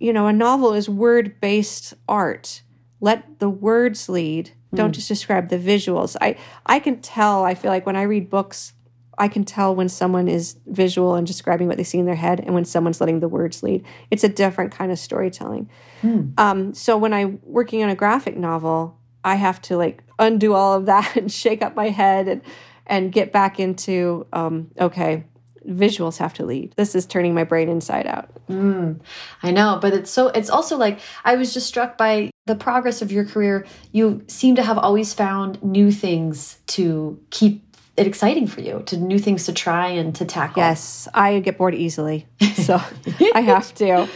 you know a novel is word based art. Let the words lead. Don't mm. just describe the visuals. I i can tell i feel like when i read books i can tell when someone is visual and describing what they see in their head and when someone's letting the words lead. It's a different kind of storytelling. Mm. um, so when i'm working on a graphic novel i have to like undo all of that and shake up my head and and get back into um, okay visuals have to lead. This is turning my brain inside out.
Mm, I know, but it's so, it's also like, I was just struck by the progress of your career. You seem to have always found new things to keep it exciting for you, to new things to try and to tackle.
Yes, I get bored easily. So I have to.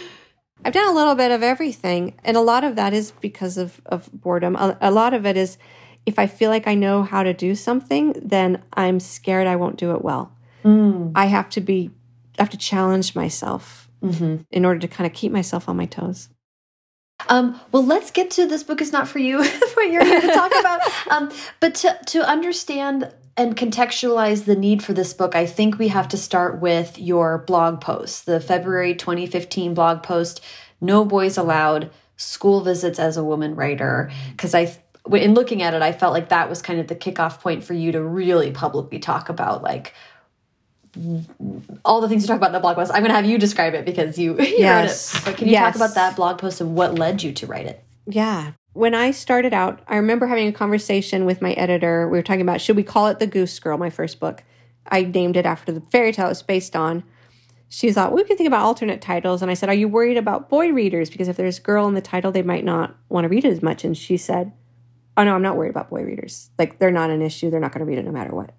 I've done a little bit of everything. And a lot of that is because of, of boredom. A, a lot of it is if I feel like I know how to do something, then I'm scared I won't do it well. Mm. I have to be, I have to challenge myself mm-hmm. in order to kind of keep myself on my toes.
Um, well, let's get to this book is not for you, what you're here to talk about. Um, but to, to understand and contextualize the need for this book, I think we have to start with your blog post, the February 2015 blog post, No Boys Allowed School Visits as a Woman Writer. Because I, in looking at it, I felt like that was kind of the kickoff point for you to really publicly talk about like all the things you talk about in the blog post. I'm going to have you describe it because you, you yes. wrote it. But can you yes. talk about that blog post and what led you to write it?
Yeah. When I started out, I remember having a conversation with my editor. We were talking about should we call it The Goose Girl, my first book. I named it after the fairy tale it's based on. She thought, we can think about alternate titles. And I said, Are you worried about boy readers? Because if there's a girl in the title, they might not want to read it as much. And she said, Oh, no, I'm not worried about boy readers. Like, they're not an issue. They're not going to read it no matter what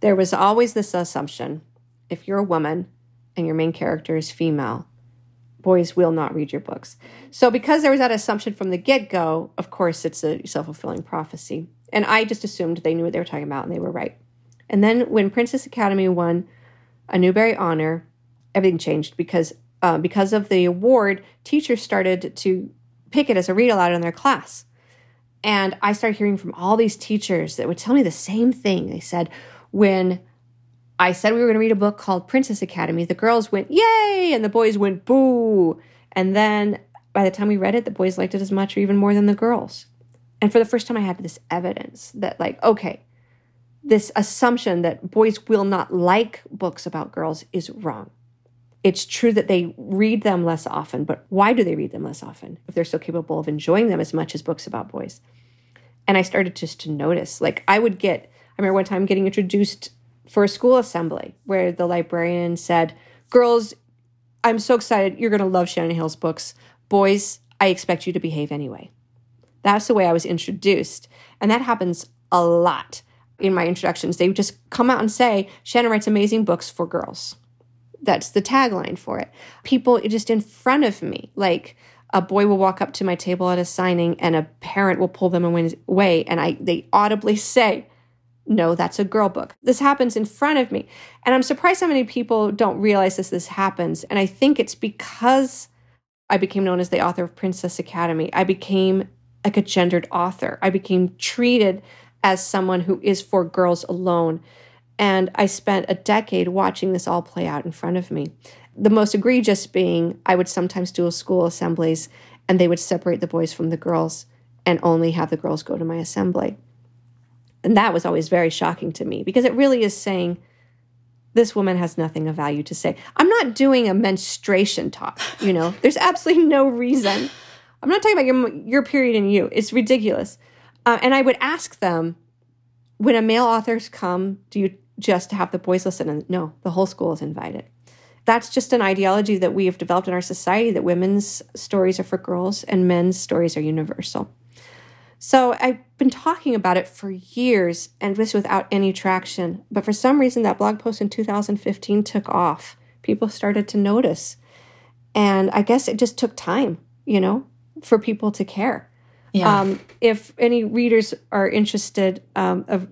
there was always this assumption if you're a woman and your main character is female, boys will not read your books. So, because there was that assumption from the get go, of course, it's a self fulfilling prophecy. And I just assumed they knew what they were talking about and they were right. And then when Princess Academy won a Newbery Honor, everything changed because uh, because of the award, teachers started to pick it as a read aloud in their class. And I started hearing from all these teachers that would tell me the same thing. They said, when I said we were going to read a book called Princess Academy, the girls went, yay, and the boys went, boo. And then by the time we read it, the boys liked it as much or even more than the girls. And for the first time, I had this evidence that, like, okay, this assumption that boys will not like books about girls is wrong. It's true that they read them less often, but why do they read them less often if they're so capable of enjoying them as much as books about boys? And I started just to notice, like, I would get remember one time getting introduced for a school assembly where the librarian said, Girls, I'm so excited. You're going to love Shannon Hale's books. Boys, I expect you to behave anyway. That's the way I was introduced. And that happens a lot in my introductions. They just come out and say, Shannon writes amazing books for girls. That's the tagline for it. People just in front of me, like a boy will walk up to my table at a signing and a parent will pull them away and I they audibly say, "No, that's a girl book." This happens in front of me. And I'm surprised how many people don't realize this this happens. And I think it's because I became known as the author of Princess Academy. I became like a gendered author. I became treated as someone who is for girls alone. And I spent a decade watching this all play out in front of me. The most egregious being I would sometimes do school assemblies and they would separate the boys from the girls and only have the girls go to my assembly. And that was always very shocking to me because it really is saying, this woman has nothing of value to say. I'm not doing a menstruation talk, you know, there's absolutely no reason. I'm not talking about your, your period and you. It's ridiculous. Uh, and I would ask them, when a male authors come, do you just have the boys listen? And no, the whole school is invited. That's just an ideology that we have developed in our society that women's stories are for girls and men's stories are universal. So I've been talking about it for years and just without any traction. But for some reason, that blog post in 2015 took off. People started to notice. And I guess it just took time, you know, for people to care. Yeah. Um, if any readers are interested um, of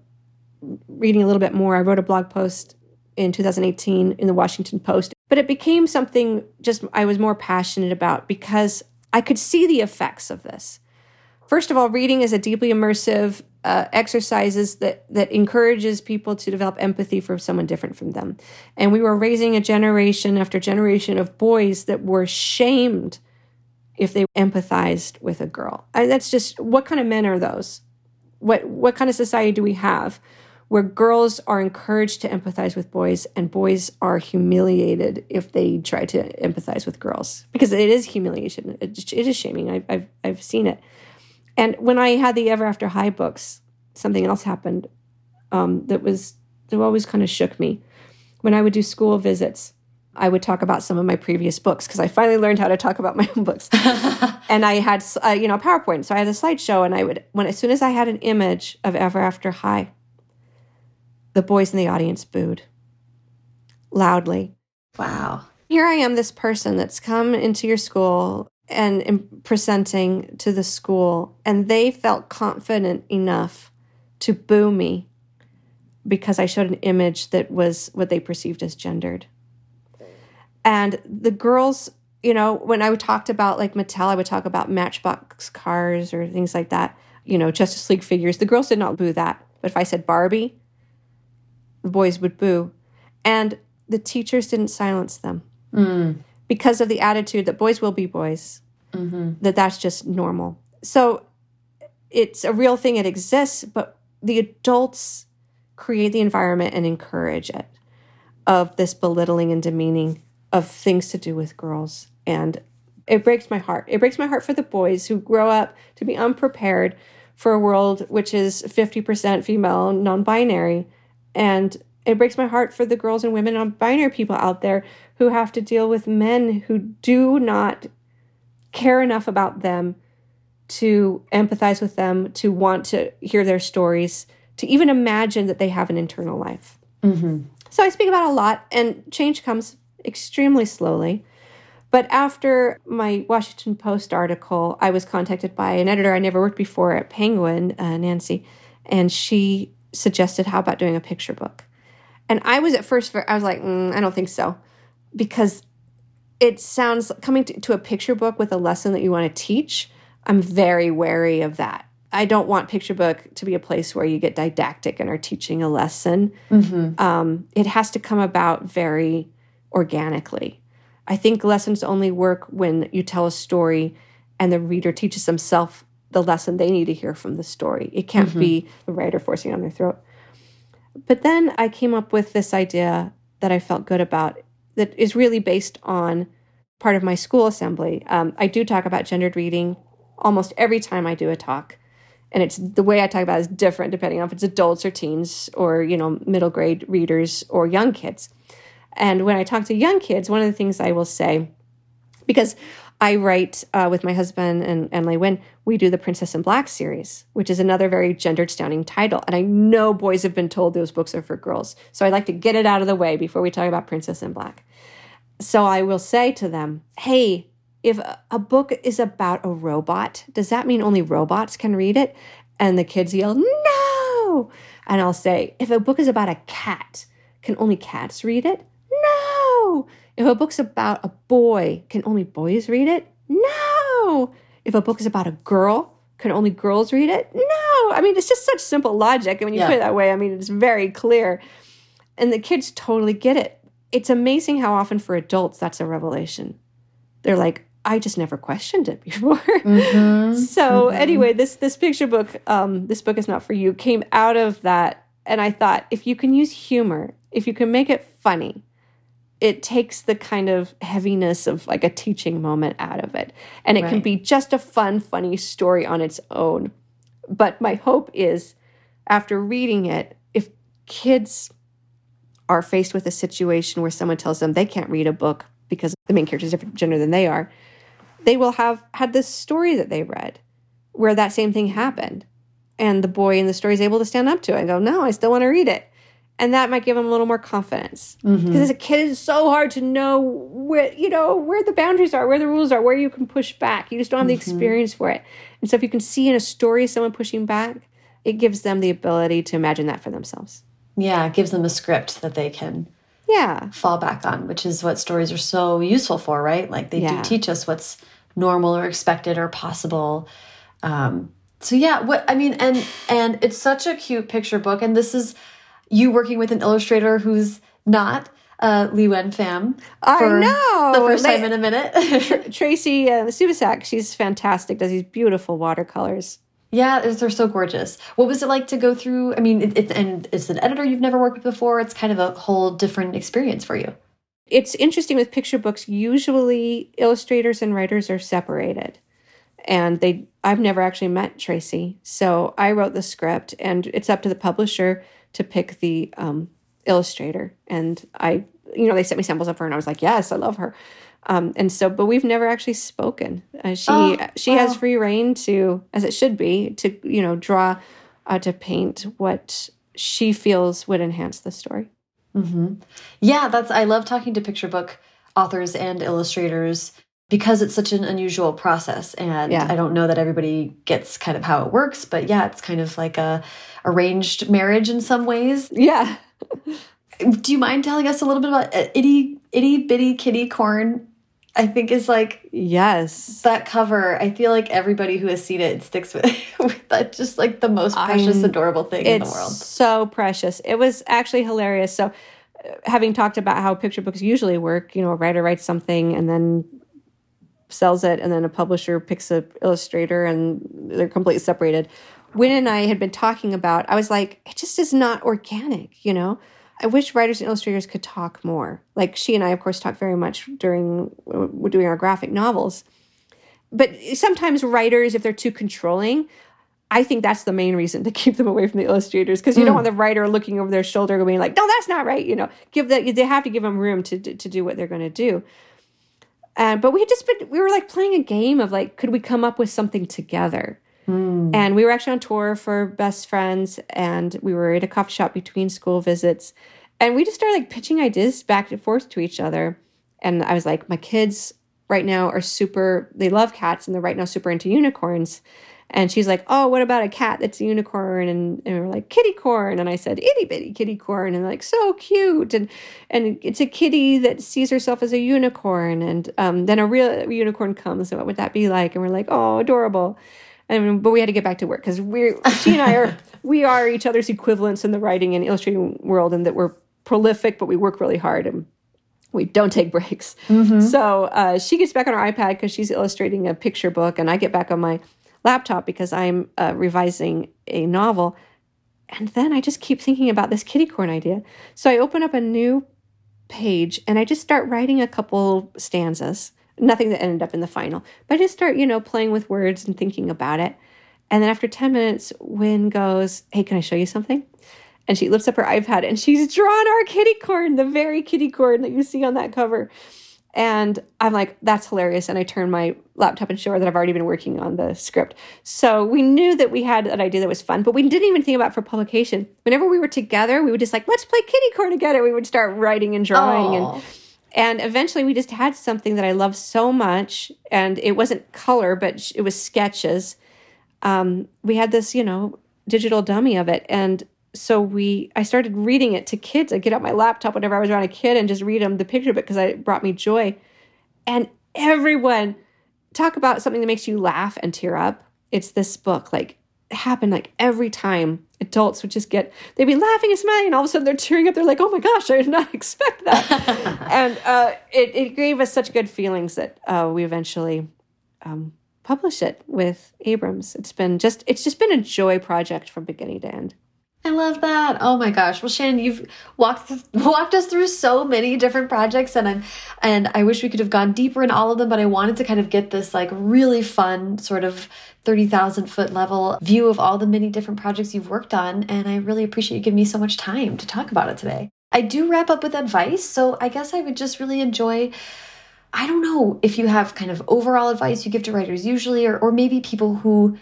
reading a little bit more, I wrote a blog post in 2018 in the Washington Post, but it became something just I was more passionate about because I could see the effects of this. First of all, reading is a deeply immersive uh, exercises that that encourages people to develop empathy for someone different from them. And we were raising a generation after generation of boys that were shamed if they empathized with a girl. And that's just what kind of men are those? What what kind of society do we have where girls are encouraged to empathize with boys and boys are humiliated if they try to empathize with girls because it is humiliation it, it is shaming I've, I've, I've seen it and when i had the ever after high books something else happened um, that was that always kind of shook me when i would do school visits I would talk about some of my previous books because I finally learned how to talk about my own books. and I had, uh, you know, PowerPoint. So I had a slideshow, and I would, when as soon as I had an image of Ever After High, the boys in the audience booed loudly.
Wow.
Here I am, this person that's come into your school and, presenting to the school, and they felt confident enough to boo me because I showed an image that was what they perceived as gendered. And the girls, you know, when I would talked about like Mattel, I would talk about Matchbox cars or things like that, you know, Justice League figures. The girls did not boo that. But if I said Barbie, the boys would boo. And the teachers didn't silence them mm. Because of the attitude that boys will be boys, mm-hmm. that that's just normal. So it's a real thing, it exists, but the adults create the environment and encourage it of this belittling and demeaning of things to do with girls. And it breaks my heart. It breaks my heart for the boys who grow up to be unprepared for a world which is 50% female, non binary. And it breaks my heart for the girls and women non binary people out there who have to deal with men who do not care enough about them to empathize with them, to want to hear their stories, to even imagine that they have an internal life. Mm-hmm. So I speak about a lot, and change comes extremely slowly. But after my Washington Post article, I was contacted by an editor I never worked before at Penguin, uh, Nancy, and she suggested, How about doing a picture book? And I was at first, I was like, mm, I don't think so. Because it sounds coming to, to a picture book with a lesson that you want to teach. I'm very wary of that. I don't want picture book to be a place where you get didactic and are teaching a lesson. Mm-hmm. Um, it has to come about very organically. I think lessons only work when you tell a story and the reader teaches themselves the lesson they need to hear from the story. It can't mm-hmm. be the writer forcing on their throat. But then I came up with this idea that I felt good about that is really based on part of my school assembly. Um, I do talk about gendered reading almost every time I do a talk. And it's the way I talk about it is different depending on if it's adults or teens or, you know, middle grade readers or young kids. And when I talk to young kids, one of the things I will say, because I write uh, with my husband and, and LeUyen, we do the Princess in Black series, which is another very gendered sounding title. And I know boys have been told those books are for girls. So I'd like to get it out of the way before we talk about Princess in Black. So I will say to them, hey, if a book is about a robot, does that mean only robots can read it? And the kids yell, no. And I'll say, if a book is about a cat, can only cats read it? No. If a book's about a boy, can only boys read it? No. If a book is about a girl, can only girls read it? No. I mean, it's just such simple logic. And when you yeah. put it that way, I mean, it's very clear. And the kids totally get it. It's amazing how often for adults that's a revelation. They're like, I just never questioned it before. Mm-hmm. so mm-hmm. anyway, this this picture book, um, this book is not for you, came out of that, and I thought if you can use humor, if you can make it funny, it takes the kind of heaviness of like a teaching moment out of it, and it right. can be just a fun, funny story on its own. But my hope is, after reading it, if kids are faced with a situation where someone tells them they can't read a book because the main character is different gender than they are, they will have had this story that they read where that same thing happened. And the boy in the story is able to stand up to it and go, No, I still want to read it. And that might give them a little more confidence. Because mm-hmm. as a kid, it's so hard to know where, you know, where the boundaries are, where the rules are, where you can push back. You just don't have the mm-hmm. experience for it. And so if you can see in a story someone pushing back, it gives them the ability to imagine that for themselves.
Yeah, it gives them a script that they can
yeah
fall back on which is what stories are so useful for right like they yeah. do teach us what's normal or expected or possible um so yeah what i mean and and it's such a cute picture book and this is you working with an illustrator who's not uh, LeUyen Pham.
I know.
The first time in a minute.
Tracy uh, Subisak, she's fantastic, does these beautiful watercolors.
Yeah, they're so gorgeous. What was it like to go through? I mean, it, it, and it's an editor you've never worked with before. It's kind of a whole different experience for you.
It's interesting with picture books. Usually, illustrators and writers are separated, and they. I've never actually met Tracy, so I wrote the script, and it's up to the publisher to pick the um, illustrator. And I, you know, they sent me samples of her, and I was like, yes, I love her. Um, and so, but we've never actually spoken. Uh, she oh, she has free reign to, as it should be, to you know draw, uh, to paint what she feels would enhance the story.
Mm -hmm. Yeah, that's. I love talking to picture book authors and illustrators because it's such an unusual process, and yeah. I don't know that everybody gets kind of how it works. But yeah, it's kind of like a arranged marriage in some ways.
Yeah.
Do you mind telling us a little bit about uh, itty itty bitty kitty corn I think is like
yes
that cover. I feel like everybody who has seen it, sticks with, with that. Just like the most precious, I'm, adorable thing in the world.
So precious. It was actually hilarious. So, uh, having talked about how picture books usually work, you know, a writer writes something and then sells it, and then a publisher picks a illustrator, and they're completely separated. Win and I had been talking about. I was like, it just is not organic, you know I wish writers and illustrators could talk more. Like she and I, of course, talk very much during we're doing our graphic novels. But sometimes writers, if they're too controlling, I think that's the main reason to keep them away from the illustrators because you mm. don't hmm. want the writer looking over their shoulder going like, "No, that's not right." You know, give that they have to give them room to to do what they're going to do. Uh, but we had just been we were like playing a game of like, could we come up with something together? Mm. And we were actually on tour for Best Friends, and we were at a coffee shop between school visits. And we just started like pitching ideas back and forth to each other. And I was like, my kids right now are super, they love cats, and they're right now super into unicorns. And she's like, Oh, what about a cat that's a unicorn? And, and we're like, Kitty corn. And I said, Itty bitty kitty corn. And they're like, So cute. And and it's a kitty that sees herself as a unicorn. And um, then a real unicorn comes. And what would that be like? And we're like, Oh, adorable. And but we had to get back to work because we're she and I are we are each other's equivalents in the writing and illustrating world, and that we're prolific, but we work really hard and we don't take breaks. Mm-hmm. So uh, she gets back on her iPad because she's illustrating a picture book, and I get back on my laptop because I'm uh, revising a novel. And then I just keep thinking about this kitty corn idea. So I open up a new page and I just start writing a couple stanzas nothing that ended up in the final. But I just start, you know, playing with words and thinking about it. And then after 10 minutes, Win goes, Hey, can I show you something? And she lifts up her iPad and she's drawn our kitty corn, the very kitty corn that you see on that cover. And I'm like, that's hilarious. And I turn my laptop and show her that I've already been working on the script. So we knew that we had an idea that was fun, but we didn't even think about for publication. Whenever we were together, we would just like, let's play kitty corn together. We would start writing and drawing. Aww. And And eventually we just had something that I loved so much. And it wasn't color, but it was sketches. Um, we had this, you know, digital dummy of it. And so we I started reading it to kids. I get out my laptop whenever I was around a kid and just read them the picture it because it brought me joy. And everyone talk about something that makes you laugh and tear up. It's this book. Like happen like every time adults would just get they'd be laughing and smiling and all of a sudden they're tearing up. They're like oh my gosh i did not expect that. And uh, it, it gave us such good feelings that uh, we eventually um, published it with abrams. It's been just it's just been a joy project from beginning to end
I love that. Oh my gosh. Well, Shannon, you've walked walked us through so many different projects and I'm and I wish we could have gone deeper in all of them, but I wanted to kind of get this like really fun sort of 30,000 foot level view of all the many different projects you've worked on and I really appreciate you giving me so much time to talk about it today. I do wrap up with advice, so I guess I would just really enjoy I don't know if you have kind of overall advice you give to writers usually or or maybe people who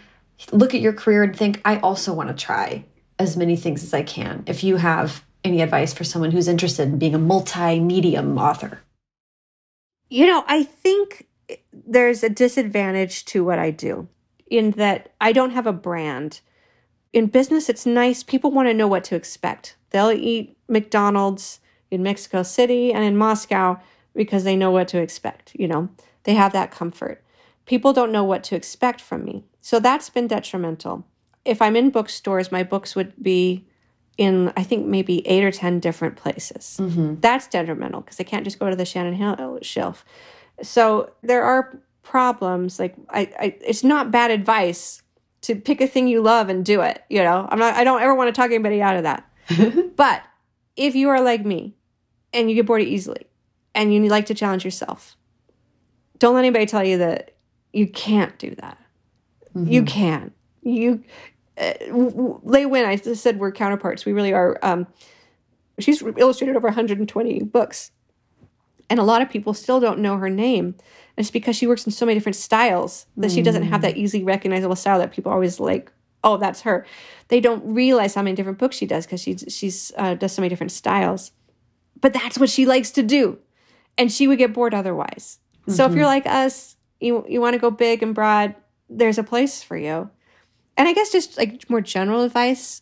look at your career and think I also want to try as many things as I can. If you have any advice for someone who's interested in being a multi-medium author.
You know, I think there's a disadvantage to what I do in that I don't have a brand. In business, it's nice. People want to know what to expect. They'll eat McDonald's in Mexico City and in Moscow because they know what to expect. You know, they have that comfort. People don't know what to expect from me. So that's been detrimental if I'm in bookstores, my books would be in I think maybe eight or ten different places. Mm-hmm. That's detrimental because I can't just go to the Shannon Hale shelf. So there are problems. Like I, I, it's not bad advice to pick a thing you love and do it. You know, I'm not. I don't ever want to talk anybody out of that. but if you are like me, and you get bored easily, and you like to challenge yourself, don't let anybody tell you that you can't do that. Mm-hmm. You can. You uh, LeUyen, I just said we're counterparts. We really are. Um, she's illustrated over 120 books, and a lot of people still don't know her name. And it's because she works in so many different styles that mm. she doesn't have that mm. easily recognizable style that people always like. Oh, that's her. They don't realize how many different books she does because she she's uh, does so many different styles. But that's what she likes to do, and she would get bored otherwise. Mm-hmm. So if you're mm-hmm. like us, you you want to go big and broad, there's a place for you and I guess just like more general advice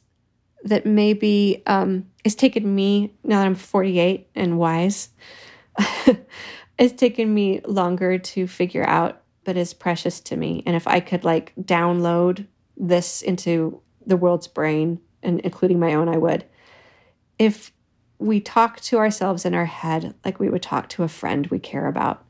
that maybe um, it's taken me now that I'm 48 and wise. it's taken me longer to figure out, but is precious to me. And if I could like download this into the world's brain, and including my own, I would. If we talk to ourselves in our head like we would talk to a friend we care about,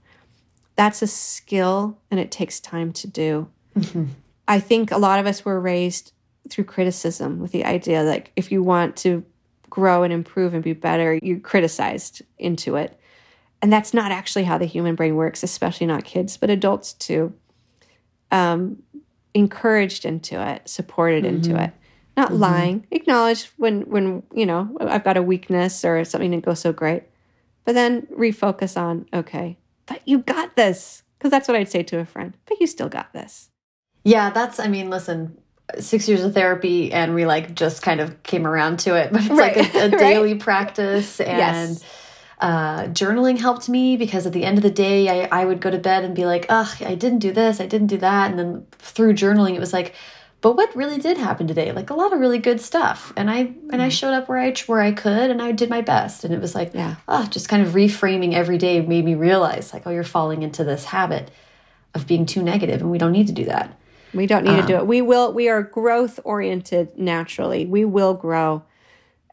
that's a skill and it takes time to do. Mm-hmm. I think a lot of us were raised through criticism with the idea like if you want to grow and improve and be better, you're criticized into it. And that's not actually how the human brain works, especially not kids, but adults too. Um, encouraged into it, supported mm-hmm. into it, not mm-hmm. lying, acknowledge when when you know I've got a weakness or something didn't go so great, but then refocus on okay, but you got this because that's what I'd say to a friend. But you still got this.
Yeah, that's, I mean, listen, six years of therapy and we like just kind of came around to it, but it's right. like a, a daily right? practice and. Yes. Uh, journaling helped me because at the end of the day, I, I would go to bed and be like, ugh, I didn't do this, I didn't do that. And then through journaling, it was like, but what really did happen today? Like a lot of really good stuff. And I and I mm. showed up where I where I could and I did my best. And it was like, yeah, oh, just kind of reframing every day made me realize like, oh, you're falling into this habit of being too negative, and we don't need to do that.
We don't need um, to do um, it. We will, we are growth oriented naturally. We will grow.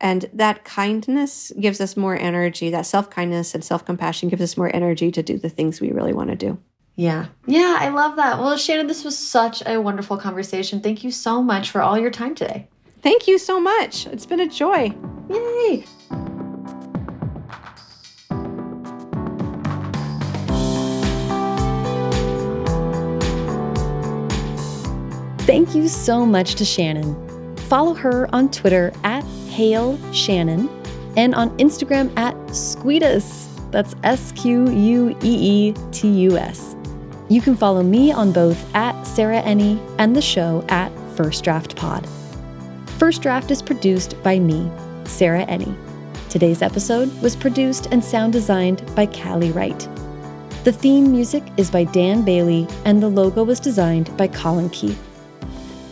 And that kindness gives us more energy. That self kindness and self compassion gives us more energy to do the things we really want to do.
Yeah. Yeah, I love that. Well, Shannon, this was such a wonderful conversation. Thank you so much for all your time today.
Thank you so much. It's been a joy.
Yay.
Thank you so much to Shannon. Follow her on Twitter at Hale Shannon and on Instagram at Squeetus. That's S Q U E E T U S. You can follow me on both at Sarah Enni and the show at First Draft Pod. First Draft is produced by me, Sarah Enni.
Today's episode was produced and sound designed by Callie Wright. The theme music is by Dan Bailey, and the logo was designed by Colin Keith.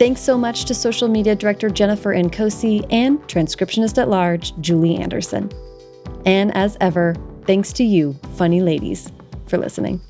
Thanks so much to social media director Jennifer Nkosi and transcriptionist at large Julie Anderson. And as ever, thanks to you, funny ladies, for listening.